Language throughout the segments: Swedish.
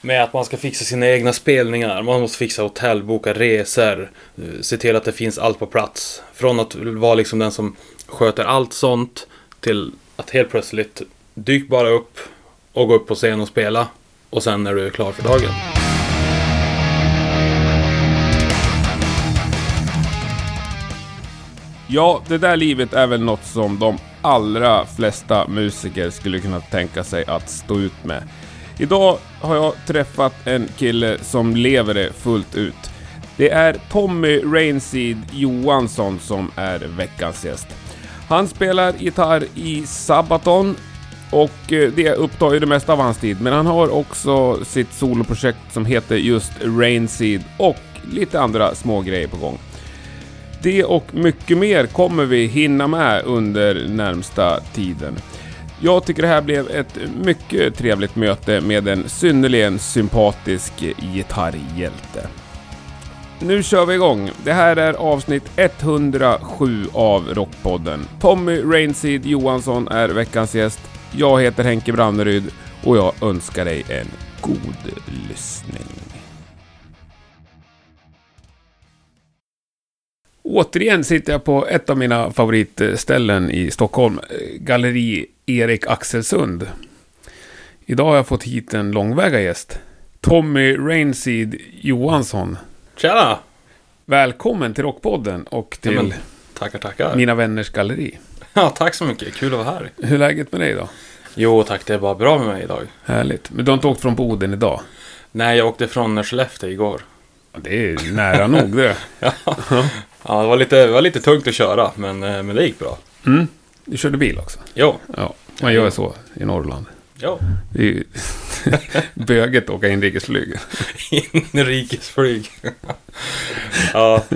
Med att man ska fixa sina egna spelningar, man måste fixa hotell, boka resor, se till att det finns allt på plats. Från att vara liksom den som sköter allt sånt till att helt plötsligt dyk bara upp och gå upp på scen och spela. Och sen är du klar för dagen. Ja, det där livet är väl något som de allra flesta musiker skulle kunna tänka sig att stå ut med. Idag har jag träffat en kille som lever det fullt ut. Det är Tommy Rainseed Johansson som är veckans gäst. Han spelar gitarr i Sabaton och eh, det upptar ju det mesta av hans tid, men han har också sitt soloprojekt som heter just Rainseed och lite andra små grejer på gång. Det och mycket mer kommer vi hinna med under närmsta tiden. Jag tycker det här blev ett mycket trevligt möte med en synnerligen sympatisk gitarrhjälte. Nu kör vi igång. Det här är avsnitt 107 av Rockpodden. Tommy Rainseed Johansson är veckans gäst. Jag heter Henke Branneryd och jag önskar dig en god lyssning. Återigen sitter jag på ett av mina favoritställen i Stockholm, Galleri Erik Axelsund. Idag har jag fått hit en långväga gäst. Tommy Rainseed Johansson. Tjena! Välkommen till Rockpodden och till Ja, men, tackar, tackar. Mina Vänners Galleri. Ja, tack så mycket. Kul att vara här. Hur är läget med dig då? Jo, tack. Det är bara bra med mig idag. Härligt. Men du har inte åkt från Boden idag? Nej, jag åkte från Skellefteå igår. Det är nära nog det. Ja, ja det, var lite, det var lite tungt att köra, men, eh, men det gick bra. Mm. Du körde bil också? Jo, Ja, man gör så i Norrland. jo. Det är ju böget att åka inrikesflyg. Inrikesflyg. ja.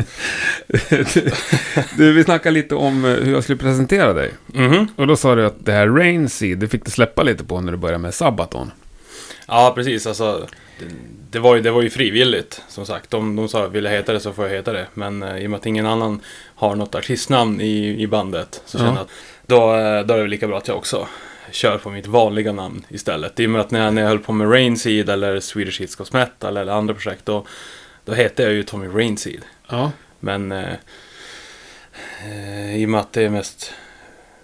Du, vi snackade lite om eh, hur jag skulle presentera dig. Mhm. Och då sa du att det här Rainseed, det fick du släppa lite på när du började med Sabaton. ja, precis. Alltså, det, det, var ju, det var ju frivilligt, som sagt. De, de sa vill jag heta det så får jag heta det. Men eh, i och med att ingen annan har något artistnamn i, i bandet så Ja. kände jag att då, eh, då är det lika bra att jag också kör på mitt vanliga namn istället. I och med att när jag, när jag höll på med Rainseed eller Swedish Hits Goes Metal eller andra projekt då, då hette jag ju Tommy Rainseed. Ja. Men eh, eh, i och med att det är mest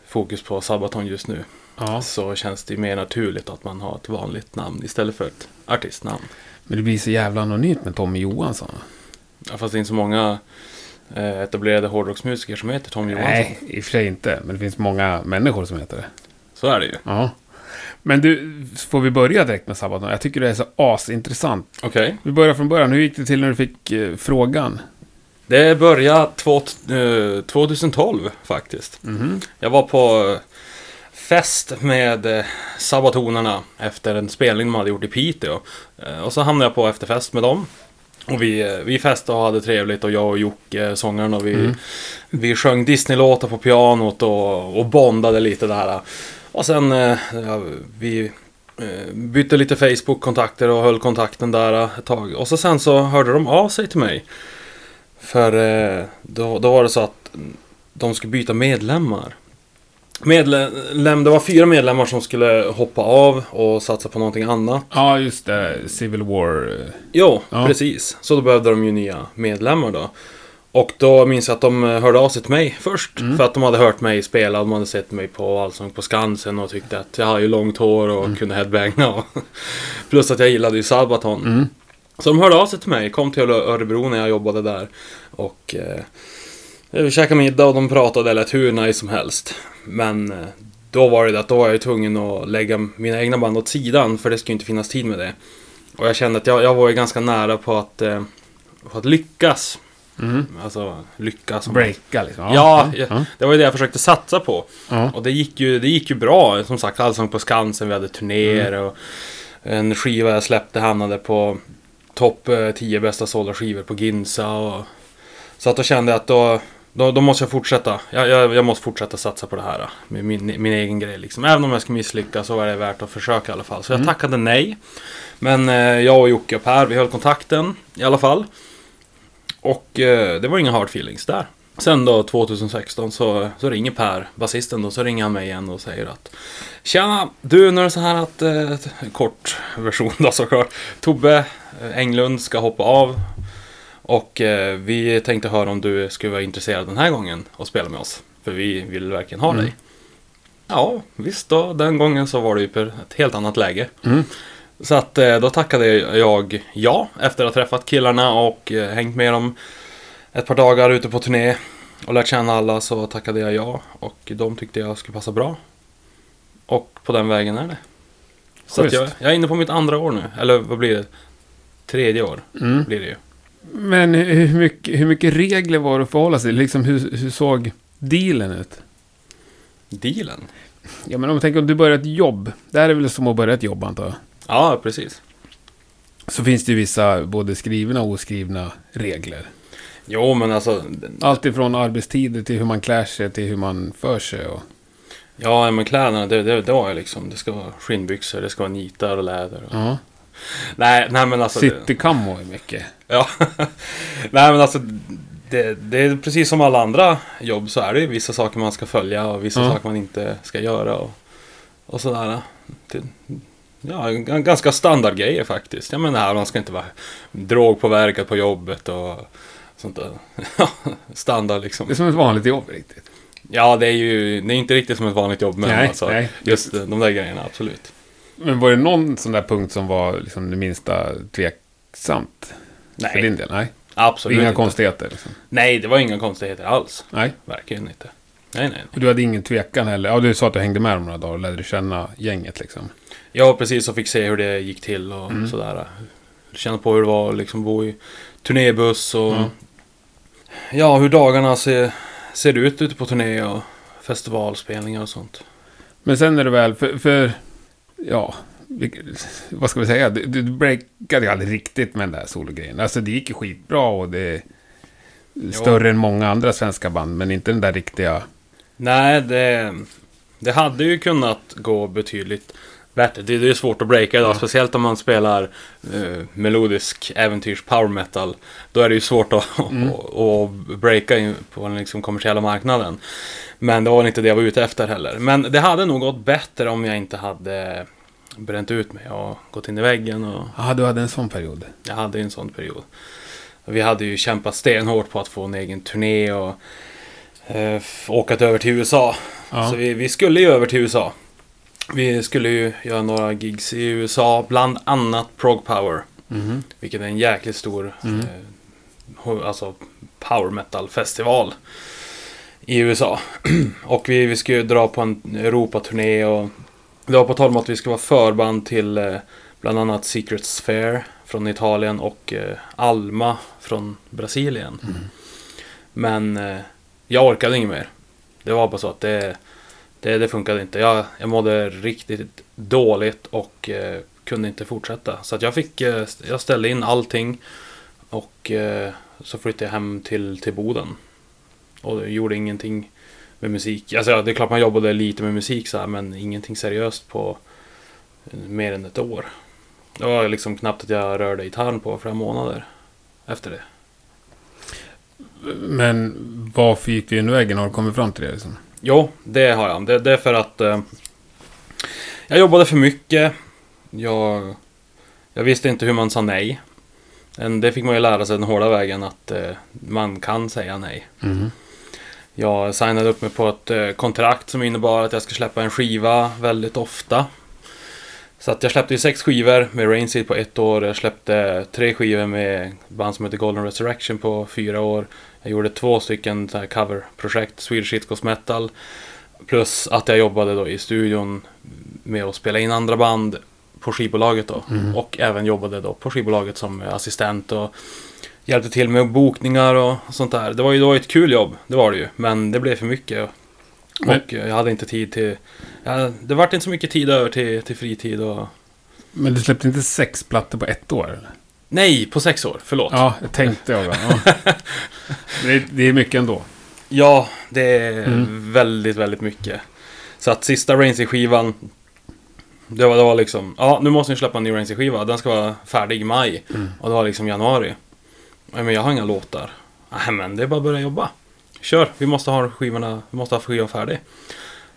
fokus på Sabaton just nu ja. så känns det mer naturligt att man har ett vanligt namn istället för ett artistnamn. Men det blir så jävla anonymt med Tommy Johansson. Ja, fast det är inte så många etablerade hårdrocksmusiker som heter Tom Johansson. Nej, i och för sig inte. Men det finns många människor som heter det. Så är det ju. Ja. Men du, får vi börja direkt med Sabaton? Jag tycker det är så asintressant. Okej. Vi börjar från början. Hur gick det till när du fick eh, frågan? Det började två, eh, 2012 faktiskt. Mhm. Jag var på eh, fest med eh, Sabatonerna efter en spelning de hade gjort i Piteå. Eh, och så hamnade jag på efterfest med dem. Och vi, eh, vi festade och hade trevligt och jag och Jocke, sångaren, och vi, Mm. vi sjöng Disney-låtar på pianot och, och bondade lite där. Och sen eh, ja, vi eh, bytte lite Facebook-kontakter och höll kontakten där ett tag. Och så sen så hörde de av sig till mig. För eh, då, då var det så att de skulle byta medlemmar. Medlem, det var fyra medlemmar som skulle hoppa av och satsa på någonting annat. Ja, just det. Civil War. eh, Jo, Ja. precis. Så då behövde de ju nya medlemmar då. Och då minns jag att de eh, hörde av sig till mig först. Mm. För att de hade hört mig spela. De hade sett mig på Allsång på Skansen och tyckte att jag hade ju långt hår och Mm. kunde headbanga. Och plus att jag gillade ju Sabaton. Mm. Så de hörde av sig till mig, kom till Örebro när jag jobbade där. Och eh, vi käkade middag och de pratade, det lät hur nice som helst. Men eh, då var det det att då var jag ju tvungen att lägga mina egna band åt sidan, för det skulle ju inte finnas tid med det. Och jag kände att jag, jag var ju ganska nära på att, eh, på att lyckas. Mm. Alltså lyckas. Breaka liksom. Ja, ja. ja. Det var ju det jag försökte satsa på. ja. Och det gick ju, det gick ju bra. Som sagt, Allsång på Skansen, vi hade turnéer Mm. och en skiva jag släppte hamnade på topp eh, 10 bästa sålda skivor på Ginsa. Och, så att då kände jag att då, då, då måste jag fortsätta. Jag, jag, jag måste fortsätta satsa på det här. Med min, min egen grej liksom. Även om jag ska misslyckas så är det värt att försöka i alla fall. Så jag Mm. tackade nej. Men eh, jag och Jocke och Per, vi höll kontakten i alla fall. Och eh, det var inga hard feelings där. Sen då 2016 så, så ringer Per, basisten då, så ringer han mig igen och säger att Tjena! Du, nu är det så här att, eh, kort version då såklart. Tobbe Englund ska hoppa av. Och eh, vi tänkte höra om du skulle vara intresserad den här gången och spela med oss. För vi vill verkligen ha Mm. dig. Ja, visst då. Den gången så var det ju på ett helt annat läge. Mm. Så att eh, då tackade jag ja efter att ha träffat killarna och eh, hängt med dem ett par dagar ute på turné och lärt känna alla så tackade jag ja och de tyckte jag skulle passa bra. Och på den vägen är det. Så jag, jag är inne på mitt andra år nu, eller vad blir det? Tredje år Mm. blir det ju. Men hur mycket, hur mycket regler var det att förhålla sig till? Liksom hur, hur såg dealen ut? Dealen? Ja, men om tänker om du börjar ett jobb. Det här är väl som att börja ett jobb antar jag. Ja, precis. Så finns det ju vissa både skrivna och oskrivna regler. Jo, men alltså. Allt ifrån arbetstider till hur man klär sig till hur man för sig. Och... Ja, men kläderna, det, det, det var ju liksom. Det ska vara skinnbyxor, det ska vara nitar och läder. Och... Ja. Nej, nej men alltså. det- City camo är mycket. Ja, nej men alltså det, det är precis som alla andra jobb så är det ju vissa saker man ska följa och vissa Ja. saker man inte ska göra och, och sådär. Ja, ganska standardgrejer faktiskt. Jag menar, man ska inte vara drogpåverkad på jobbet och sånt där. Standard liksom. Det är som ett vanligt jobb riktigt. Ja, det är ju det är inte riktigt som ett vanligt jobb men Nej, alltså, nej. just de där grejerna, absolut. Men var det någon sån där punkt som var liksom det minsta tveksamt? För Nej, din del? Nej. absolut Inga inte. konstigheter? Liksom. Nej, det var inga konstigheter alls. Nej. Verkligen inte. Nej, nej. Och du hade ingen tvekan heller? Ja, du sa att du hängde med dem några dagar och lärde känna gänget liksom. Ja, precis. Och fick se hur det gick till och Mm. sådär. Känna på hur det var att liksom bo i turnébuss och... Mm. Ja, hur dagarna ser, ser ut ute på turné och festivalspelningar och sånt. Men sen är det väl, för, för ja, vad ska vi säga? Du, du breakade ju aldrig riktigt med den där sologrejen. Alltså det gick ju skitbra och det större än många andra svenska band, men inte den där riktiga... Nej, det, det hade ju kunnat gå betydligt bättre. Det, det är svårt att breaka idag, Ja. speciellt om man spelar eh, melodisk äventyrs power metal. Då är det ju svårt att, Mm. att, att breaka in på den liksom kommersiella marknaden. Men det var inte det jag var ute efter heller. Men det hade nog gått bättre om jag inte hade bränt ut mig och gått in i väggen. Och Ja, du hade en sån period. jag hade en sån period. Vi hade ju kämpat stenhårt på att få en egen turné och eh, åkat över till USA. Ja. Så vi, vi skulle ju över till USA. Vi skulle ju göra några gigs i USA, bland annat Prog Power. Mhm. Vilket är en jäkligt stor Mm. eh, alltså power metal festival i USA. och vi, vi skulle dra på en Europaturné och det var på tal om att vi skulle vara förband till eh, bland annat Secret Sphere från Italien och eh, Alma från Brasilien. Men eh, jag orkade inget mer. Det var bara så att det, det, det funkade inte. Jag, jag mådde riktigt dåligt och kunde inte fortsätta. Så att jag fick, jag ställde in allting och så flyttade jag hem till, till Boden. Och gjorde ingenting med musik. Alltså det är klart man jobbade lite med musik så här, men ingenting seriöst på eh, mer än ett år. Det var liksom knappt att jag rörde gitarren på flera månader efter det. Men varför gick vi in i väggen? Har du kommit fram till det liksom? Jo, det har jag. Det, det är för att eh, jag jobbade för mycket. Jag, jag visste inte hur man sa nej. Men det fick man ju lära sig den hårda vägen att eh, man kan säga nej. Mhm. Jag signade upp mig på ett eh, kontrakt som innebar att jag ska släppa en skiva väldigt ofta. Så att jag släppte ju sex skivor med Rainseed på ett år. Jag släppte tre skivor med band som heter Golden Resurrection på fyra år. Jag gjorde två stycken coverprojekt, Swedish Hit Goes Metal. Plus att jag jobbade då i studion med att spela in andra band på skivbolaget då. Mm. Och även jobbade då på skivbolaget som assistent och hjälpte till med bokningar och sånt där. Det var ju då ett kul jobb, det var det ju. Men det blev för mycket. Men- Och jag hade inte tid till... Ja, det vart inte så mycket tid över till, till fritid och... Men du släppte inte sex plattor på ett år? Eller? Nej, på sex år. Förlåt. Ja, det tänkte jag. Ja. Det, är, det är mycket ändå. Ja, det är Mm. väldigt, väldigt mycket. Så att sista Raincy-skivan det var, det var liksom, ja nu måste ni släppa en ny Raincy-skiva. Den ska vara färdig i maj. Mm. Och det var liksom januari. Nej men jag har inga låtar. Nej men det är bara att börja jobba. kör, vi måste ha skivorna, vi måste ha skivan färdig.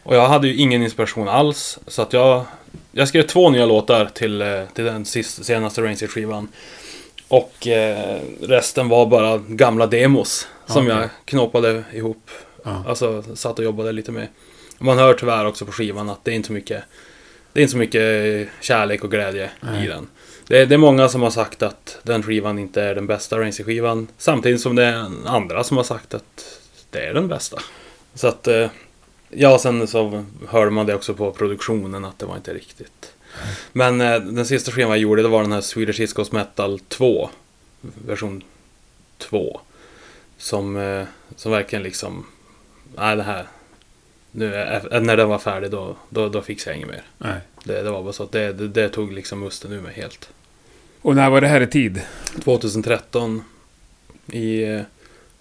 Och jag hade ju ingen inspiration alls, så att jag, jag skrev två nya låtar till, eh, till den sist, senaste Rancid-skivan. Och eh, resten var bara gamla demos som Okej. jag knoppade ihop. Ja. Alltså satt och jobbade lite med. Man hör tyvärr också på skivan att det är inte så mycket Det är inte så mycket kärlek och glädje Nej. i den. Det är, det är många som har sagt att den skivan inte är den bästa Rancid-skivan. Samtidigt som det är andra som har sagt att det är den bästa. Så att eh, Ja, sen så hörde man det också på produktionen att det var inte riktigt. Men eh, den sista skivan jag gjorde det var den här Swedish East Coast Metal 2. Version 2. Som, eh, som verkligen liksom... Nej, det här... Nu, eh, när den var färdig då, då, då fixade jag inget mer. Nej. Det, det var bara så att det, det, det tog liksom musten ur mig helt. Och när var det här i tid? 2013 i, eh,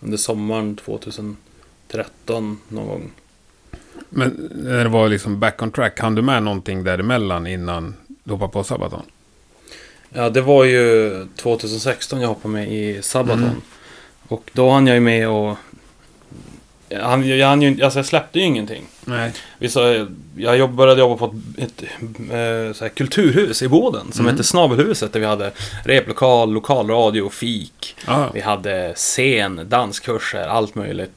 under sommaren 2013 någon gång. Men när det var liksom back on track, hann du med någonting däremellan innan du hoppade på Sabaton? Ja, det var ju 2016 jag hoppade med i Sabaton. Mm. Och då hann jag ju med och... Jag, hann, jag, hann ju, alltså jag släppte ju ingenting. Nej. Vi sa, jag jobb, började jobba på ett, ett eh, så här, kulturhus i Boden som Mm. hette Snabelhuset där vi hade replokal, lokalradio, fik. Ah, Vi hade scen, danskurser, allt möjligt.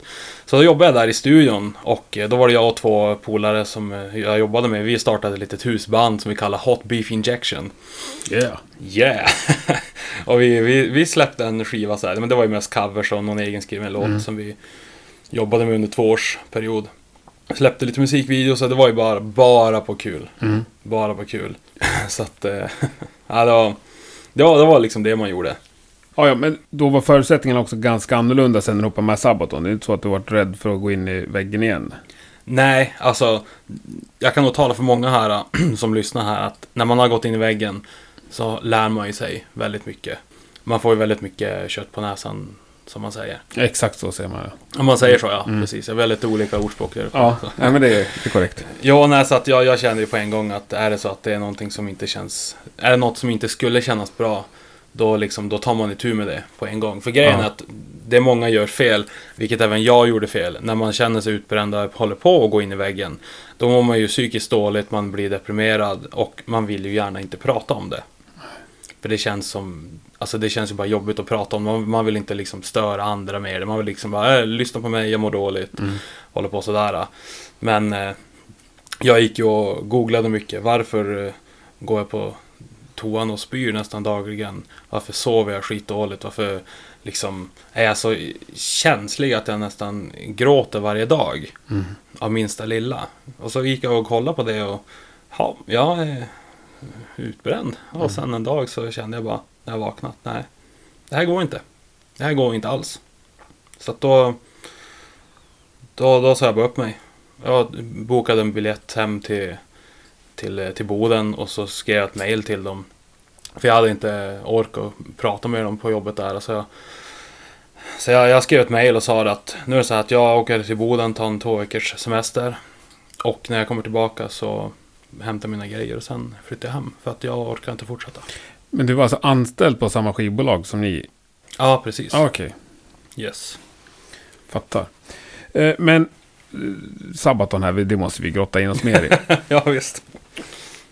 Så då jobbade jag där i studion och eh, då var det jag och två polare som eh, jag jobbade med. Vi startade ett litet husband som vi kallar Hot Beef Injection. yeah. Yeah! och vi, vi, vi släppte en skiva så här, men det var ju mest covers och någon egen skriven låt Mm. som vi jobbade med under två års period. Släppte lite musikvideos så det var ju bara, bara på kul. Mm. Bara på kul. så att, eh, ja det var, det var, det var liksom det man gjorde. Ja, ja, men då var förutsättningarna också ganska annorlunda sen du hoppade med Sabaton. Det är inte så att du varit rädd för att gå in i väggen igen. Nej, alltså jag kan nog tala för många här som lyssnar här att när man har gått in i väggen så lär man ju sig väldigt mycket. Man får ju väldigt mycket kött på näsan som man säger. Exakt så säger man. ja. Om man säger så ja, Mm. precis. Jag har väldigt olika ordspråk där uppe. Ja, nej, men det är, det är korrekt. Ja, nej, så att jag, jag känner ju på en gång att är det så att det är någonting som inte känns... Är det något som inte skulle kännas bra, då, liksom, då tar man itu med det på en gång. För grejen Ja. är att det många gör fel, vilket även jag gjorde fel, när man känner sig utbränd och håller på att gå in i väggen. Då mår man ju psykiskt dåligt, man blir deprimerad och man vill ju gärna inte prata om det. För det känns som... Alltså det känns ju bara jobbigt att prata om. Man, man vill inte liksom störa andra med det. Man vill liksom bara, äh, lyssna på mig, jag mår dåligt. Mm. Håller på sådär. Men eh, jag gick ju och googlade mycket. Varför eh, går jag på toan och spyr nästan dagligen? Varför sover jag skitdåligt? Varför liksom är jag så känslig att jag nästan gråter varje dag? Mm. Av minsta lilla. Och så gick jag och kollade på det och ja, jag är utbränd. Mm. Och sen en dag så kände jag bara när jag vaknat, nej, det här går inte. Det här går inte alls. Så att då, då, då sa jag bara upp mig. Jag bokade en biljett hem till, till, till Boden och så skrev jag ett mail till dem. För jag hade inte ork att prata med dem på jobbet där. Så jag, så jag, jag skrev ett mail och sa att nu är det så här att jag åker till Boden, tar en två veckors semester. Och när jag kommer tillbaka så hämtar mina grejer och sen flyttar jag hem. För att jag orkar inte fortsätta. Men du var alltså anställd på samma skivbolag som ni? Ja, precis. Ah, Okej, Yes. fattar. Eh, men eh, Sabaton här, det måste vi grotta in oss mer i. ja, visst.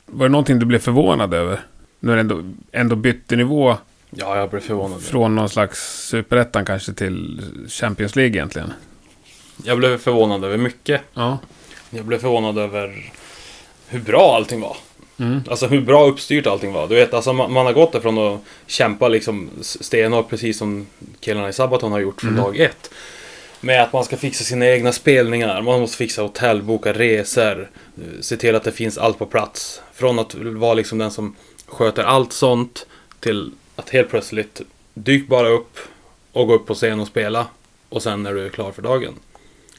Var det någonting du blev förvånad över? Nu har du ändå, ändå bytte nivå Ja, jag blev förvånad. från någon slags superettan kanske till Champions League egentligen. Jag blev förvånad över mycket. Ja. Jag blev förvånad över hur bra allting var. Mm. Alltså hur bra uppstyrt allting var. Du vet, alltså man, man har gått ifrån att kämpa liksom stenhårt precis som killarna i Sabaton har gjort från Mm. dag ett. Med att man ska fixa sina egna spelningar, man måste fixa hotell, boka resor, eh, se till att det finns allt på plats. Från att vara liksom den som sköter allt sånt till att helt plötsligt dyk bara upp och gå upp på scen och spela. Och sen är du klar för dagen.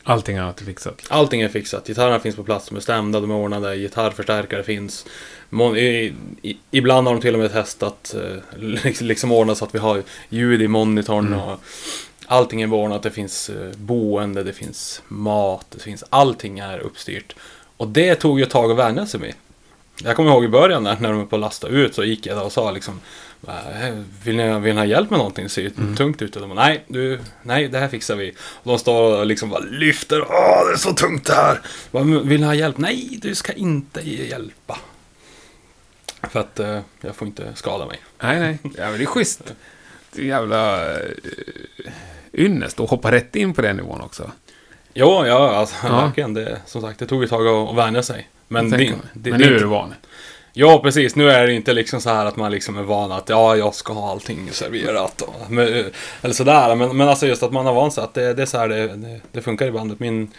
Allting annat är fixat. Allting är fixat. Gitarrerna finns på plats, de är stämda, de är ordnade, gitarrförstärkare finns. Mon- i, i, ibland har de till och med testat, eh, liksom, liksom ordnat så att vi har ljud i monitorn Mm. och allting är ordnat. Det finns eh, boende, det finns mat, det finns allting är uppstyrt. Och det tog ju ett tag att vänja sig med. Jag kommer ihåg i början när, när de var på att lasta ut så gick jag där och sa liksom "Äh, vill ni, vill ni ha hjälp med någonting? Det ser ju Mm. tungt ut. Och de bara, nej, du, nej, det här fixar vi. Och de står och liksom bara lyfter. Åh, det är så tungt det här. Bara, "Men Vill ni ha hjälp? Nej, du ska inte hjälpa. För att eh, jag får inte skada mig. Nej, nej. Ja, men det är schysst. Det är jävla uh, ynnest att hoppa rätt in på den nivån också. Jo, ja, alltså, Ja. verkligen. Det, som sagt, det tog ett tag att, att vänja sig. Men, det, det, men nu är du van. Ja, precis. Nu är det inte liksom så här att man liksom är van att ja, jag ska ha allting serverat. Och, men, eller sådär. Men, men alltså just att man har vant sig att det, det är så här det, det, funkar i bandet. Min,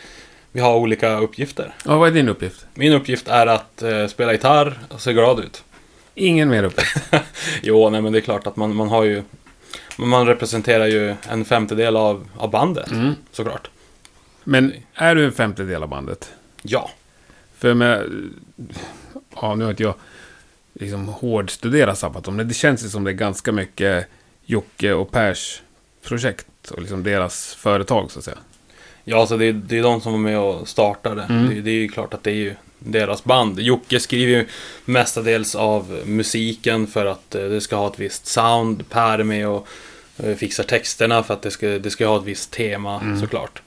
vi har olika uppgifter. Ja, vad är din uppgift? Min uppgift är att eh, spela gitarr och se glad ut. Ingen mer uppgift. Jo, nej men det är klart att man, man har ju... Man representerar ju en femtedel av, av bandet, Mm. såklart. Men är du en femtedel av bandet? Ja. För med... Ja, nu har inte jag liksom hårdstuderat Sabaton, men det känns ju som det är ganska mycket Jocke och Pers projekt och liksom deras företag så att säga. Ja, alltså det, det är de som var med och startade. Mm. Det, det är ju klart att det är ju deras band. Jocke skriver ju mestadels av musiken för att eh, det ska ha ett visst sound. Per är med och eh, fixar texterna för att det ska, det ska ha ett visst tema Mm. såklart.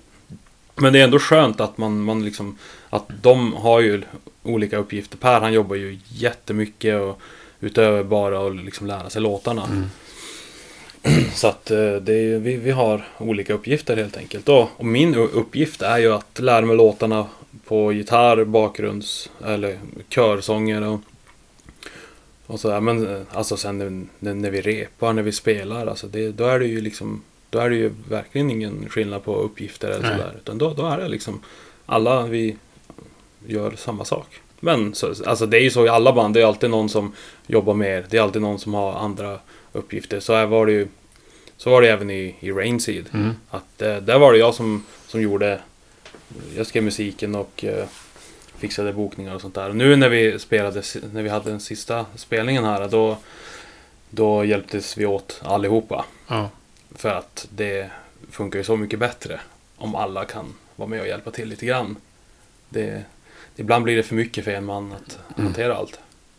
Men det är ändå skönt att man, man liksom, att de har ju olika uppgifter. Per han jobbar ju jättemycket och utöver bara att liksom lära sig låtarna. Mm. Så att eh, är, vi, vi har olika uppgifter helt enkelt. Och, och min uppgift är ju att lära mig låtarna på gitarr, bakgrunds eller körsånger och, och sådär. Men eh, alltså sen när, när, vi repar, när vi spelar, alltså det, då är det ju liksom då är det ju verkligen ingen skillnad på uppgifter eller sådär. Utan då, då är det liksom alla vi gör samma sak. Men så, alltså det är ju så i alla band, det är alltid någon som jobbar mer. Det är alltid någon som har andra uppgifter. Så här var det ju så var det även i, i Rainseed. Mm. Att eh, där var det jag som, som gjorde Jag skrev musiken och eh, fixade bokningar och sånt där. Och nu när vi spelade, när vi hade den sista spelningen här då Då hjälptes vi åt allihopa. Ja. För att det funkar ju så mycket bättre om alla kan vara med och hjälpa till lite grann. Det, ibland blir det för mycket för en man att Mm. hantera allt.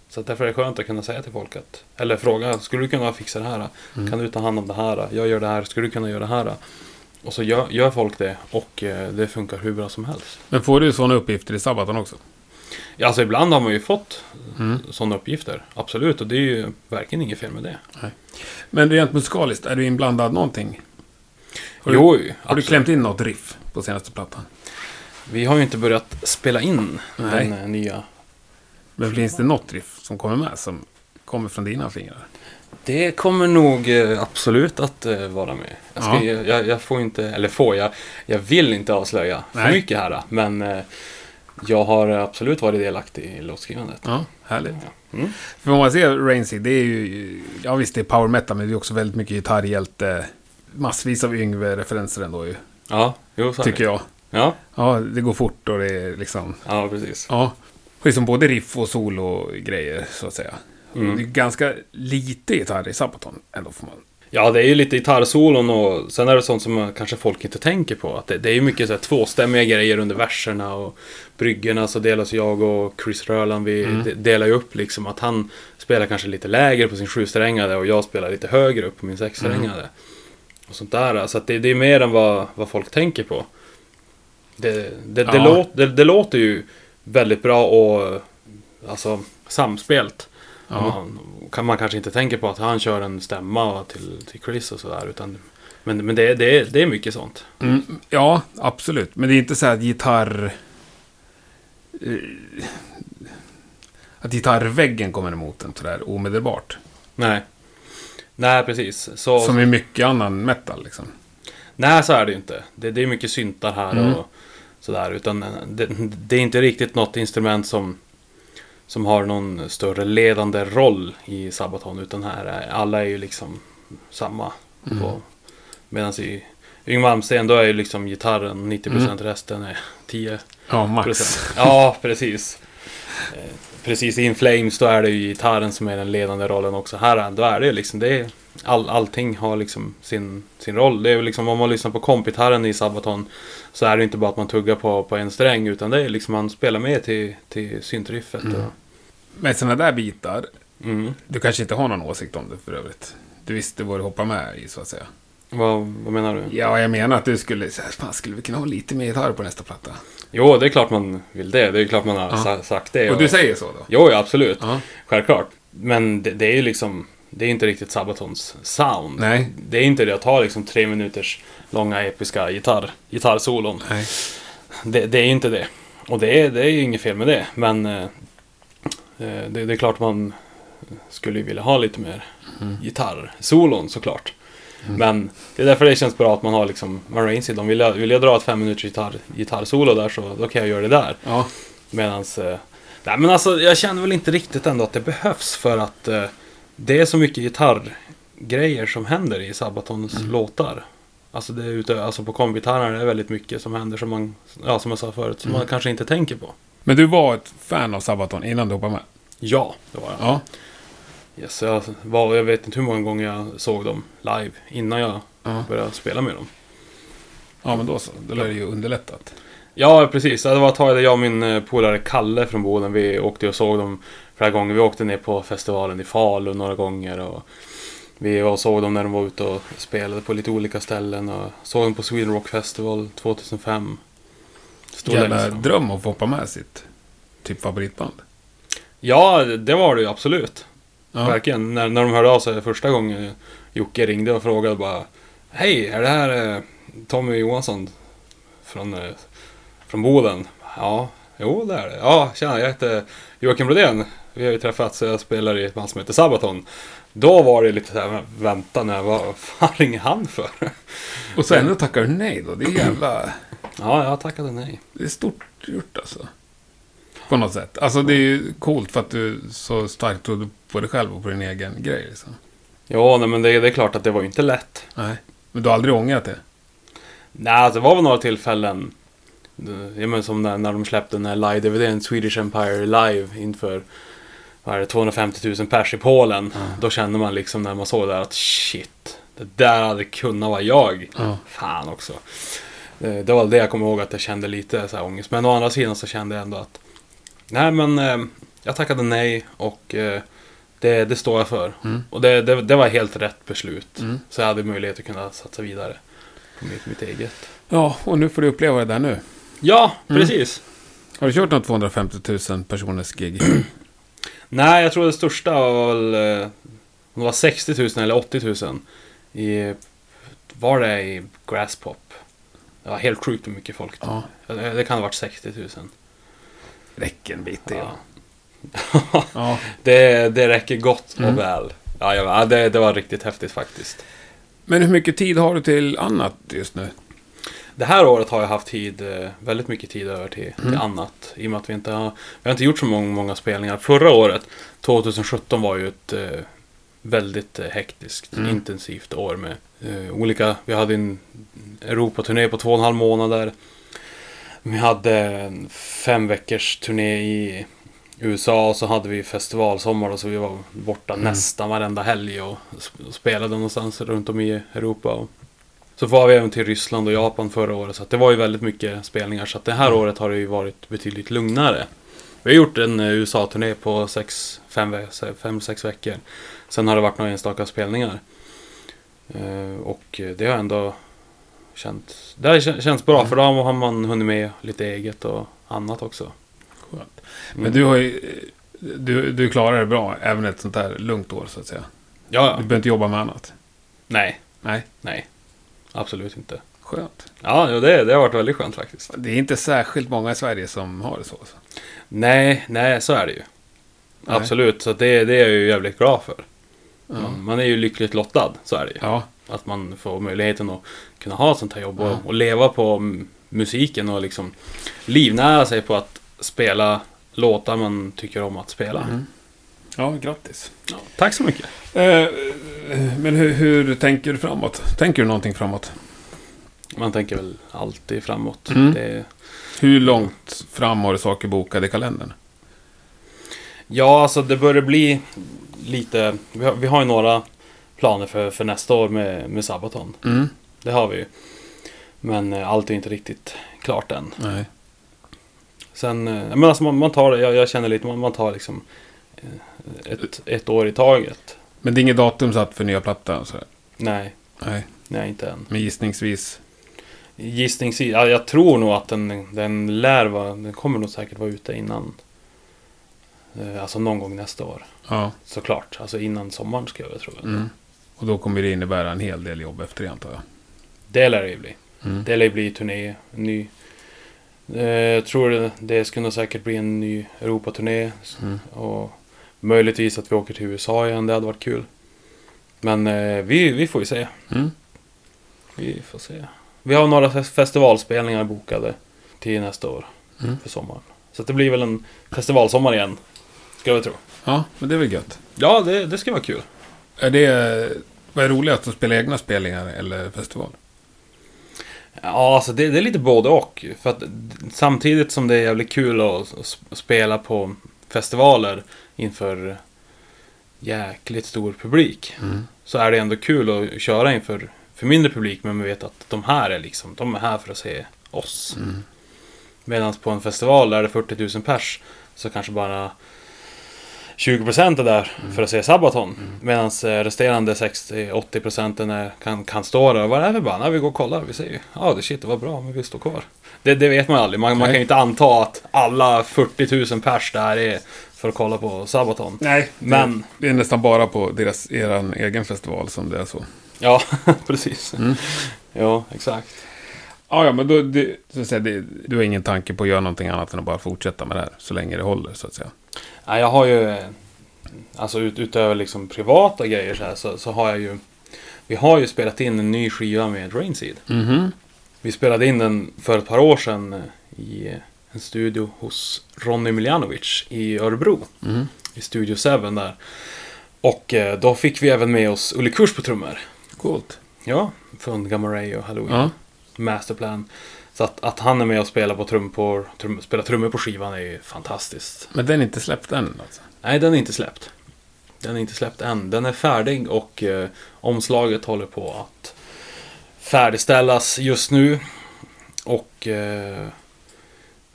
Så därför är det skönt att kunna säga till folk att Eller fråga, skulle du kunna fixa det här? Mm. Kan du ta hand om det här? Jag gör det här, skulle du kunna göra det här? Och så gör, gör folk det och eh, det funkar hur bra som helst. Men får du sådana uppgifter i Sabaton också? Ja, alltså ibland har man ju fått Mm. sådana uppgifter. Absolut, och det är ju verkligen inget fel med det. Men rent musikaliskt, är du inblandad någonting? Har du, jo, har du absolut. klämt in något riff på senaste plattan? Vi har ju inte börjat spela in Nej. den eh, nya. Men finns det något riff som kommer med som kommer från dina fingrar? Det kommer nog eh, absolut att eh, vara med. Jag, ska, Ja. jag, jag får inte, eller får jag, jag vill inte avslöja för Nej. mycket här. Men jag har absolut varit delaktig i låtskrivandet. Ja, härligt. Ja. Mm. För om man ser Rainseed, det är ju... Ja visst, det är power metal, men det är också väldigt mycket gitarrhjälte. Massvis av Yngve-referenser ändå ju, Ja, jo, är tycker jag. Ja, Ja, det går fort och det är liksom... ja, precis. Ja, liksom både riff och solo-grejer, så att säga. Mm. Det är ganska lite gitarr i Sabaton, ändå får man... Ja, det är ju lite gitarrsolon och sen är det sånt som kanske folk inte tänker på. Att det, det är ju mycket så här, tvåstämmiga grejer under verserna och bryggorna så delas jag och Chris Röland, vi Mm. de- delar ju upp liksom att han spelar kanske lite lägre på sin sjusträngade och jag spelar lite högre upp på min sexsträngade. Och sånt där. Så att det, det är mer än vad, vad folk tänker på. Det, det, det, Ja. låt, det, det låter ju väldigt bra och alltså samspelt. Ja. Man, kan man kanske inte tänka på att han kör en stämma till, till Chris och sådär. Utan, men men det, det, är- det är mycket sånt. Mm, ja, absolut. Men det är inte så att gitarr... eh, Att gitarrväggen kommer emot en sådär omedelbart. Nej. Nej, precis. Så, Som i mycket annan metal liksom. Nej, så är det ju inte. Det, det är mycket syntar här Mm. och sådär. Utan eh, det, det är inte riktigt något instrument som, som har någon större ledande roll i Sabaton. Utan här är alla är ju liksom samma. Mm. Medan i Yngwie Malmsteen då är ju liksom gitarren 90% Mm. resten är 10%. Ja, max. Ja, precis. Eh, Precis, i In Flames då är det ju gitarren som är den ledande rollen också. Här då är det ju liksom, det är, all, allting har liksom sin, sin roll. Det är liksom om man lyssnar på kompgitarren i Sabaton så är det inte bara att man tuggar på, på en sträng utan det är liksom man spelar med till, till syntriffet. Mm. Och, Med sådana där bitar, Mm. du kanske inte har någon åsikt om det för övrigt. Du visste vad du hoppar med i, så att säga. Vad, vad menar du? Ja, jag menar att du skulle, här, fan, skulle vi kunna ha lite mer gitarr på nästa platta? Jo, det är klart man vill det. Det är klart man har sa- sagt det. Och du säger så då? Jo, ja, absolut. Ja. Självklart. Men det, det är ju liksom... Det är inte riktigt Sabatons sound. Nej. Det är inte det att ta liksom tre minuters långa episka gitarr, gitarrsolon. Nej. Det, det är inte det. Och det är, det är ju inget fel med det. Men eh, eh, det, det är klart man skulle vilja ha lite mer Mm. gitarrsolon såklart. Men det är därför det känns bra att man har liksom Marine Vill jag, vill jag dra ett fem minuters gitarr, gitarrsolo där så då kan jag göra det där. Ja. Medans... Eh, nej men alltså jag känner väl inte riktigt ändå att det behövs för att eh, det är så mycket gitarrgrejer som händer i Sabatons låtar. Alltså, det är ute, alltså på kombigitarrer är det väldigt mycket som händer som man, ja, som jag sa förut, som man kanske inte tänker på. Men du var ett fan av Sabaton innan du hoppade med? Ja, det var jag. Ja. Yes, jag, var, jag vet inte hur många gånger jag såg dem live innan jag Ja, började spela med dem. ja men då så. Då lär det ju underlättat. Ja, precis. Det var ett tag där jag och min eh, polare Kalle från Boden, vi åkte och såg dem flera gånger. Vi åkte ner på festivalen i Falun några gånger. Och vi var och såg dem när de var ute och spelade på lite olika ställen. Och såg dem på Sweden Rock Festival 2005. Stor Jävla sedan. dröm att få hoppa med sitt typ favoritband. Ja, det var det ju absolut. Ja. Verkligen. När, när de hörde av sig första gången Jocke ringde och frågade bara Hej, är det här eh, Tommy Johansson från, eh, från Boden? Ja, jo det är det. Ja, tjena, jag heter Joakim Brodén. Vi har ju träffats, jag spelar i ett band som heter Sabaton. Då var det lite såhär, vänta nu, vad fan ringer han för? Och så ändå tackar du nej då. Det är jävla... Ja, jag tackade nej. Det är stort gjort alltså. På något sätt. Alltså det är ju coolt för att du så starkt trodde på dig själv och på din egen grej. Liksom. Ja, nej, men det, det är klart att det var ju inte lätt. Nej. Men du har aldrig ångrat det? Nej, alltså, det var väl några tillfällen. Ja, men som när, när de släppte den här live-DVDn, Swedish Empire Live, inför vad är det, 250 000 pers i Polen. Då kände man liksom när man såg det där att shit, det där hade kunnat vara jag. Ja. Fan också. Eh, Det var det jag kommer ihåg att jag kände lite så här ångest. Men å andra sidan så kände jag ändå att Nej men eh, jag tackade nej och eh, det, det står jag för. Mm. Och det, det, det var helt rätt beslut. Mm. Så jag hade möjlighet att kunna satsa vidare på mitt, mitt eget. Ja, och nu får du uppleva det där nu. Ja, Mm. precis. Har du kört något 250 000 personers gig? Nej, jag tror det största var väl eh, om det var 60 000 eller 80 000 i, var det i Grasspop? Det var helt sjukt hur mycket folk. Ja, Det, det kan ha varit 60 000. räcker en bit det. Ja. Ja. det, det räcker gott Mm. och väl. Ja, ja, det, det var riktigt häftigt faktiskt. Men hur mycket tid har du till annat just nu? Det här året har jag haft tid, eh, väldigt mycket tid över till, till Mm. annat. I och med att vi inte har, vi har inte gjort så många, många spelningar. Förra året, 2017, var ju ett eh, väldigt eh, hektiskt, Mm. intensivt år med eh, olika, vi hade en Europaturné på två och en halv månader. Vi hade en fem veckors turné i USA och så hade vi festivalsommar och så vi var borta Mm. nästan varenda helg och sp- spelade någonstans runt om i Europa. Och så var vi även till Ryssland och Japan förra året så det var ju väldigt mycket spelningar så det här Mm. året har det ju varit betydligt lugnare. Vi har gjort en eh, USA-turné på sex, fem, ve- fem, sex veckor. Sen har det varit några enstaka spelningar. Eh, och det har ändå känt, det har kä- känts bra Mm. för då har man hunnit med lite eget och annat också. Skönt. Mm. Men du har ju... Du, du klarar det bra, även ett sånt här lugnt år så att säga. Ja, Du ja. behöver inte jobba med annat. Nej, Nej, nej. Absolut inte. skönt. Ja, det, det har varit väldigt skönt faktiskt. Det är inte särskilt många i Sverige som har det så. så. Nej, nej, så är det ju. Nej. Absolut, så det, det är jag ju jävligt glad för. Ja. Man, man är ju lyckligt lottad, så är det ju. ja. Att man får möjligheten att kunna ha ett sånt här jobb och, Ja. och leva på musiken och liksom livnära sig på att spela låtar man tycker om att spela. Mm. Ja, grattis. Ja, tack så mycket. Eh, men hur, hur tänker du framåt? Tänker du någonting framåt? Man tänker väl alltid framåt. Mm. Det, Hur långt fram har du saker bokade i kalendern? ja, alltså det börjar bli lite... Vi har, vi har ju några planer för, för nästa år med, med Sabaton. Mm. Det har vi ju. Men eh, allt är inte riktigt klart än. Nej. Sen, eh, men alltså man, man tar det, jag, jag känner lite, man, man tar liksom eh, ett, ett år i taget. Men det är inget datum satt för nya plattan? sådär? Nej, Nej, nej inte än. men gissningsvis. Gissningsvis, ja, jag tror nog att den, den lär vara, den kommer nog säkert vara ute innan. eh, Alltså någon gång nästa år. Ja. Såklart, alltså innan sommaren ska jag tro. Mm. Och då kommer det innebära en hel del jobb efter det antar jag. Det lär det ju bli. Mm. Det lär ju bli turné, ny. Eh, Jag tror det, det skulle nog säkert bli en ny Europaturné. Mm. Och möjligtvis att vi åker till USA igen, det hade varit kul. Men eh, vi, vi får ju se. Mm. Vi får se. Vi har några fes- festivalspelningar bokade till nästa år. Mm. För sommaren. Så det blir väl en festivalsommar igen. Ska jag tro. Ja, men det är väl gött. Ja, det, det ska vara kul. Är det, vad är roligast, att spela egna spelningar eller festival? Ja, alltså det, det är lite både och. För att samtidigt som det är jävligt kul att spela på festivaler inför jäkligt stor publik. Mm. Så är det ändå kul att köra inför för mindre publik. Men man vet att de här är liksom, de är här för att se oss. Mm. Medan på en festival där det är 40 000 pers så kanske bara 20% är där för att se Sabaton. Medan resterande 60-80% är- kan, kan stå där. Vad är det för band? Vi går och kollar. Vi ser ju. Ja, det shit, det var bra, men vi står kvar. Det, det vet man aldrig. Man, man kan ju inte anta att alla 40 000 pers där är för att kolla på Sabaton. Nej, Men- Det är nästan bara på deras, eran egen festival som det är så. Ja, precis. Mm. Ja, exakt. Ja, ja, men då, det, så att säga, det, du har ingen tanke på att göra någonting annat än att bara fortsätta med det här. Så länge det håller, så att säga. Ja, jag har ju, alltså ut, utöver liksom privata grejer så, här, så, så har jag ju, vi har ju spelat in en ny skiva med Rainseed. Mhm. Vi spelade in den för ett par år sedan i en studio hos Ronny Miljanovic i Örebro. Mhm. I Studio 7 där. Och eh, då fick vi även med oss Ulle Kurs på trummor. Coolt. Ja, från Gamma Ray och Halloween. Ja. Masterplan. Så att, att han är med och spelar, på trum på, trum, spelar trummor på skivan är ju fantastiskt. Men den är inte släppt än alltså. Nej, den är inte släppt. Den är inte släppt än. Den är färdig och eh, omslaget håller på att färdigställas just nu. Och eh,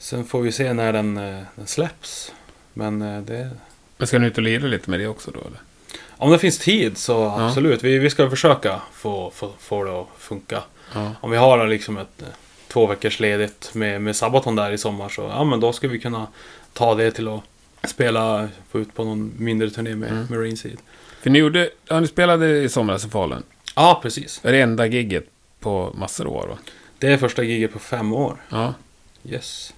sen får vi se när den, eh, den släpps. Men eh, det, Men ska ni ut och lira lite med det också då eller? om det finns tid så absolut. Vi, vi ska försöka få, få, få det att funka. Ja. Om vi har liksom ett eh, två veckors ledigt med, med Sabaton där i sommar så ja men då ska vi kunna ta det till att spela, få ut på någon mindre turné med, Mm. med Rainseed. För ni gjorde, ja ni spelade i somras i Falun. Ja, precis. Det är det enda gigget på massor av år va? Det är första giget på fem år. Ja. Yes.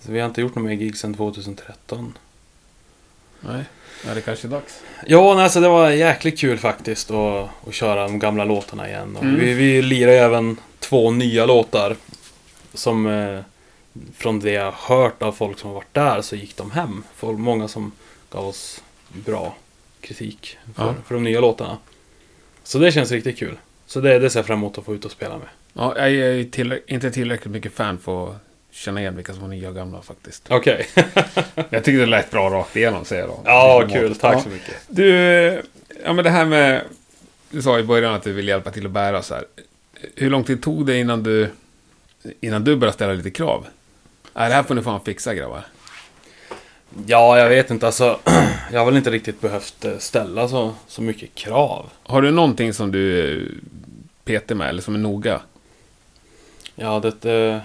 Så vi har inte gjort några mer gig sedan 2013. Nej. Ja, det kanske är dags. Ja, nej, alltså det var jäkligt kul faktiskt att, att köra de gamla låtarna igen. Mm. vi, vi lirade även två nya låtar. Som eh, från det jag hört av folk som har varit där så gick de hem. Folk, många som gav oss bra kritik för, Ja. för de nya låtarna. Så det känns riktigt kul. Så det, det ser jag fram emot att få ut och spela med. Ja, jag är ju tillrä- inte tillräckligt mycket fan för att känna igen vilka som var nya och gamla faktiskt. Okej. Jag tycker det lät bra rakt igenom, säger jag då. ja, kul. Tack Ja. så mycket. Du, ja men det här med... Du sa i början att du vill hjälpa till att bära så här. Hur lång tid tog det innan du, innan du började ställa lite krav? Nej, det här får ni fan fixa grabbar. Ja, jag vet inte. Alltså, jag har väl inte riktigt behövt eh, ställa så, så mycket krav. Har du någonting som du eh, petar med eller som är noga? Ja, det,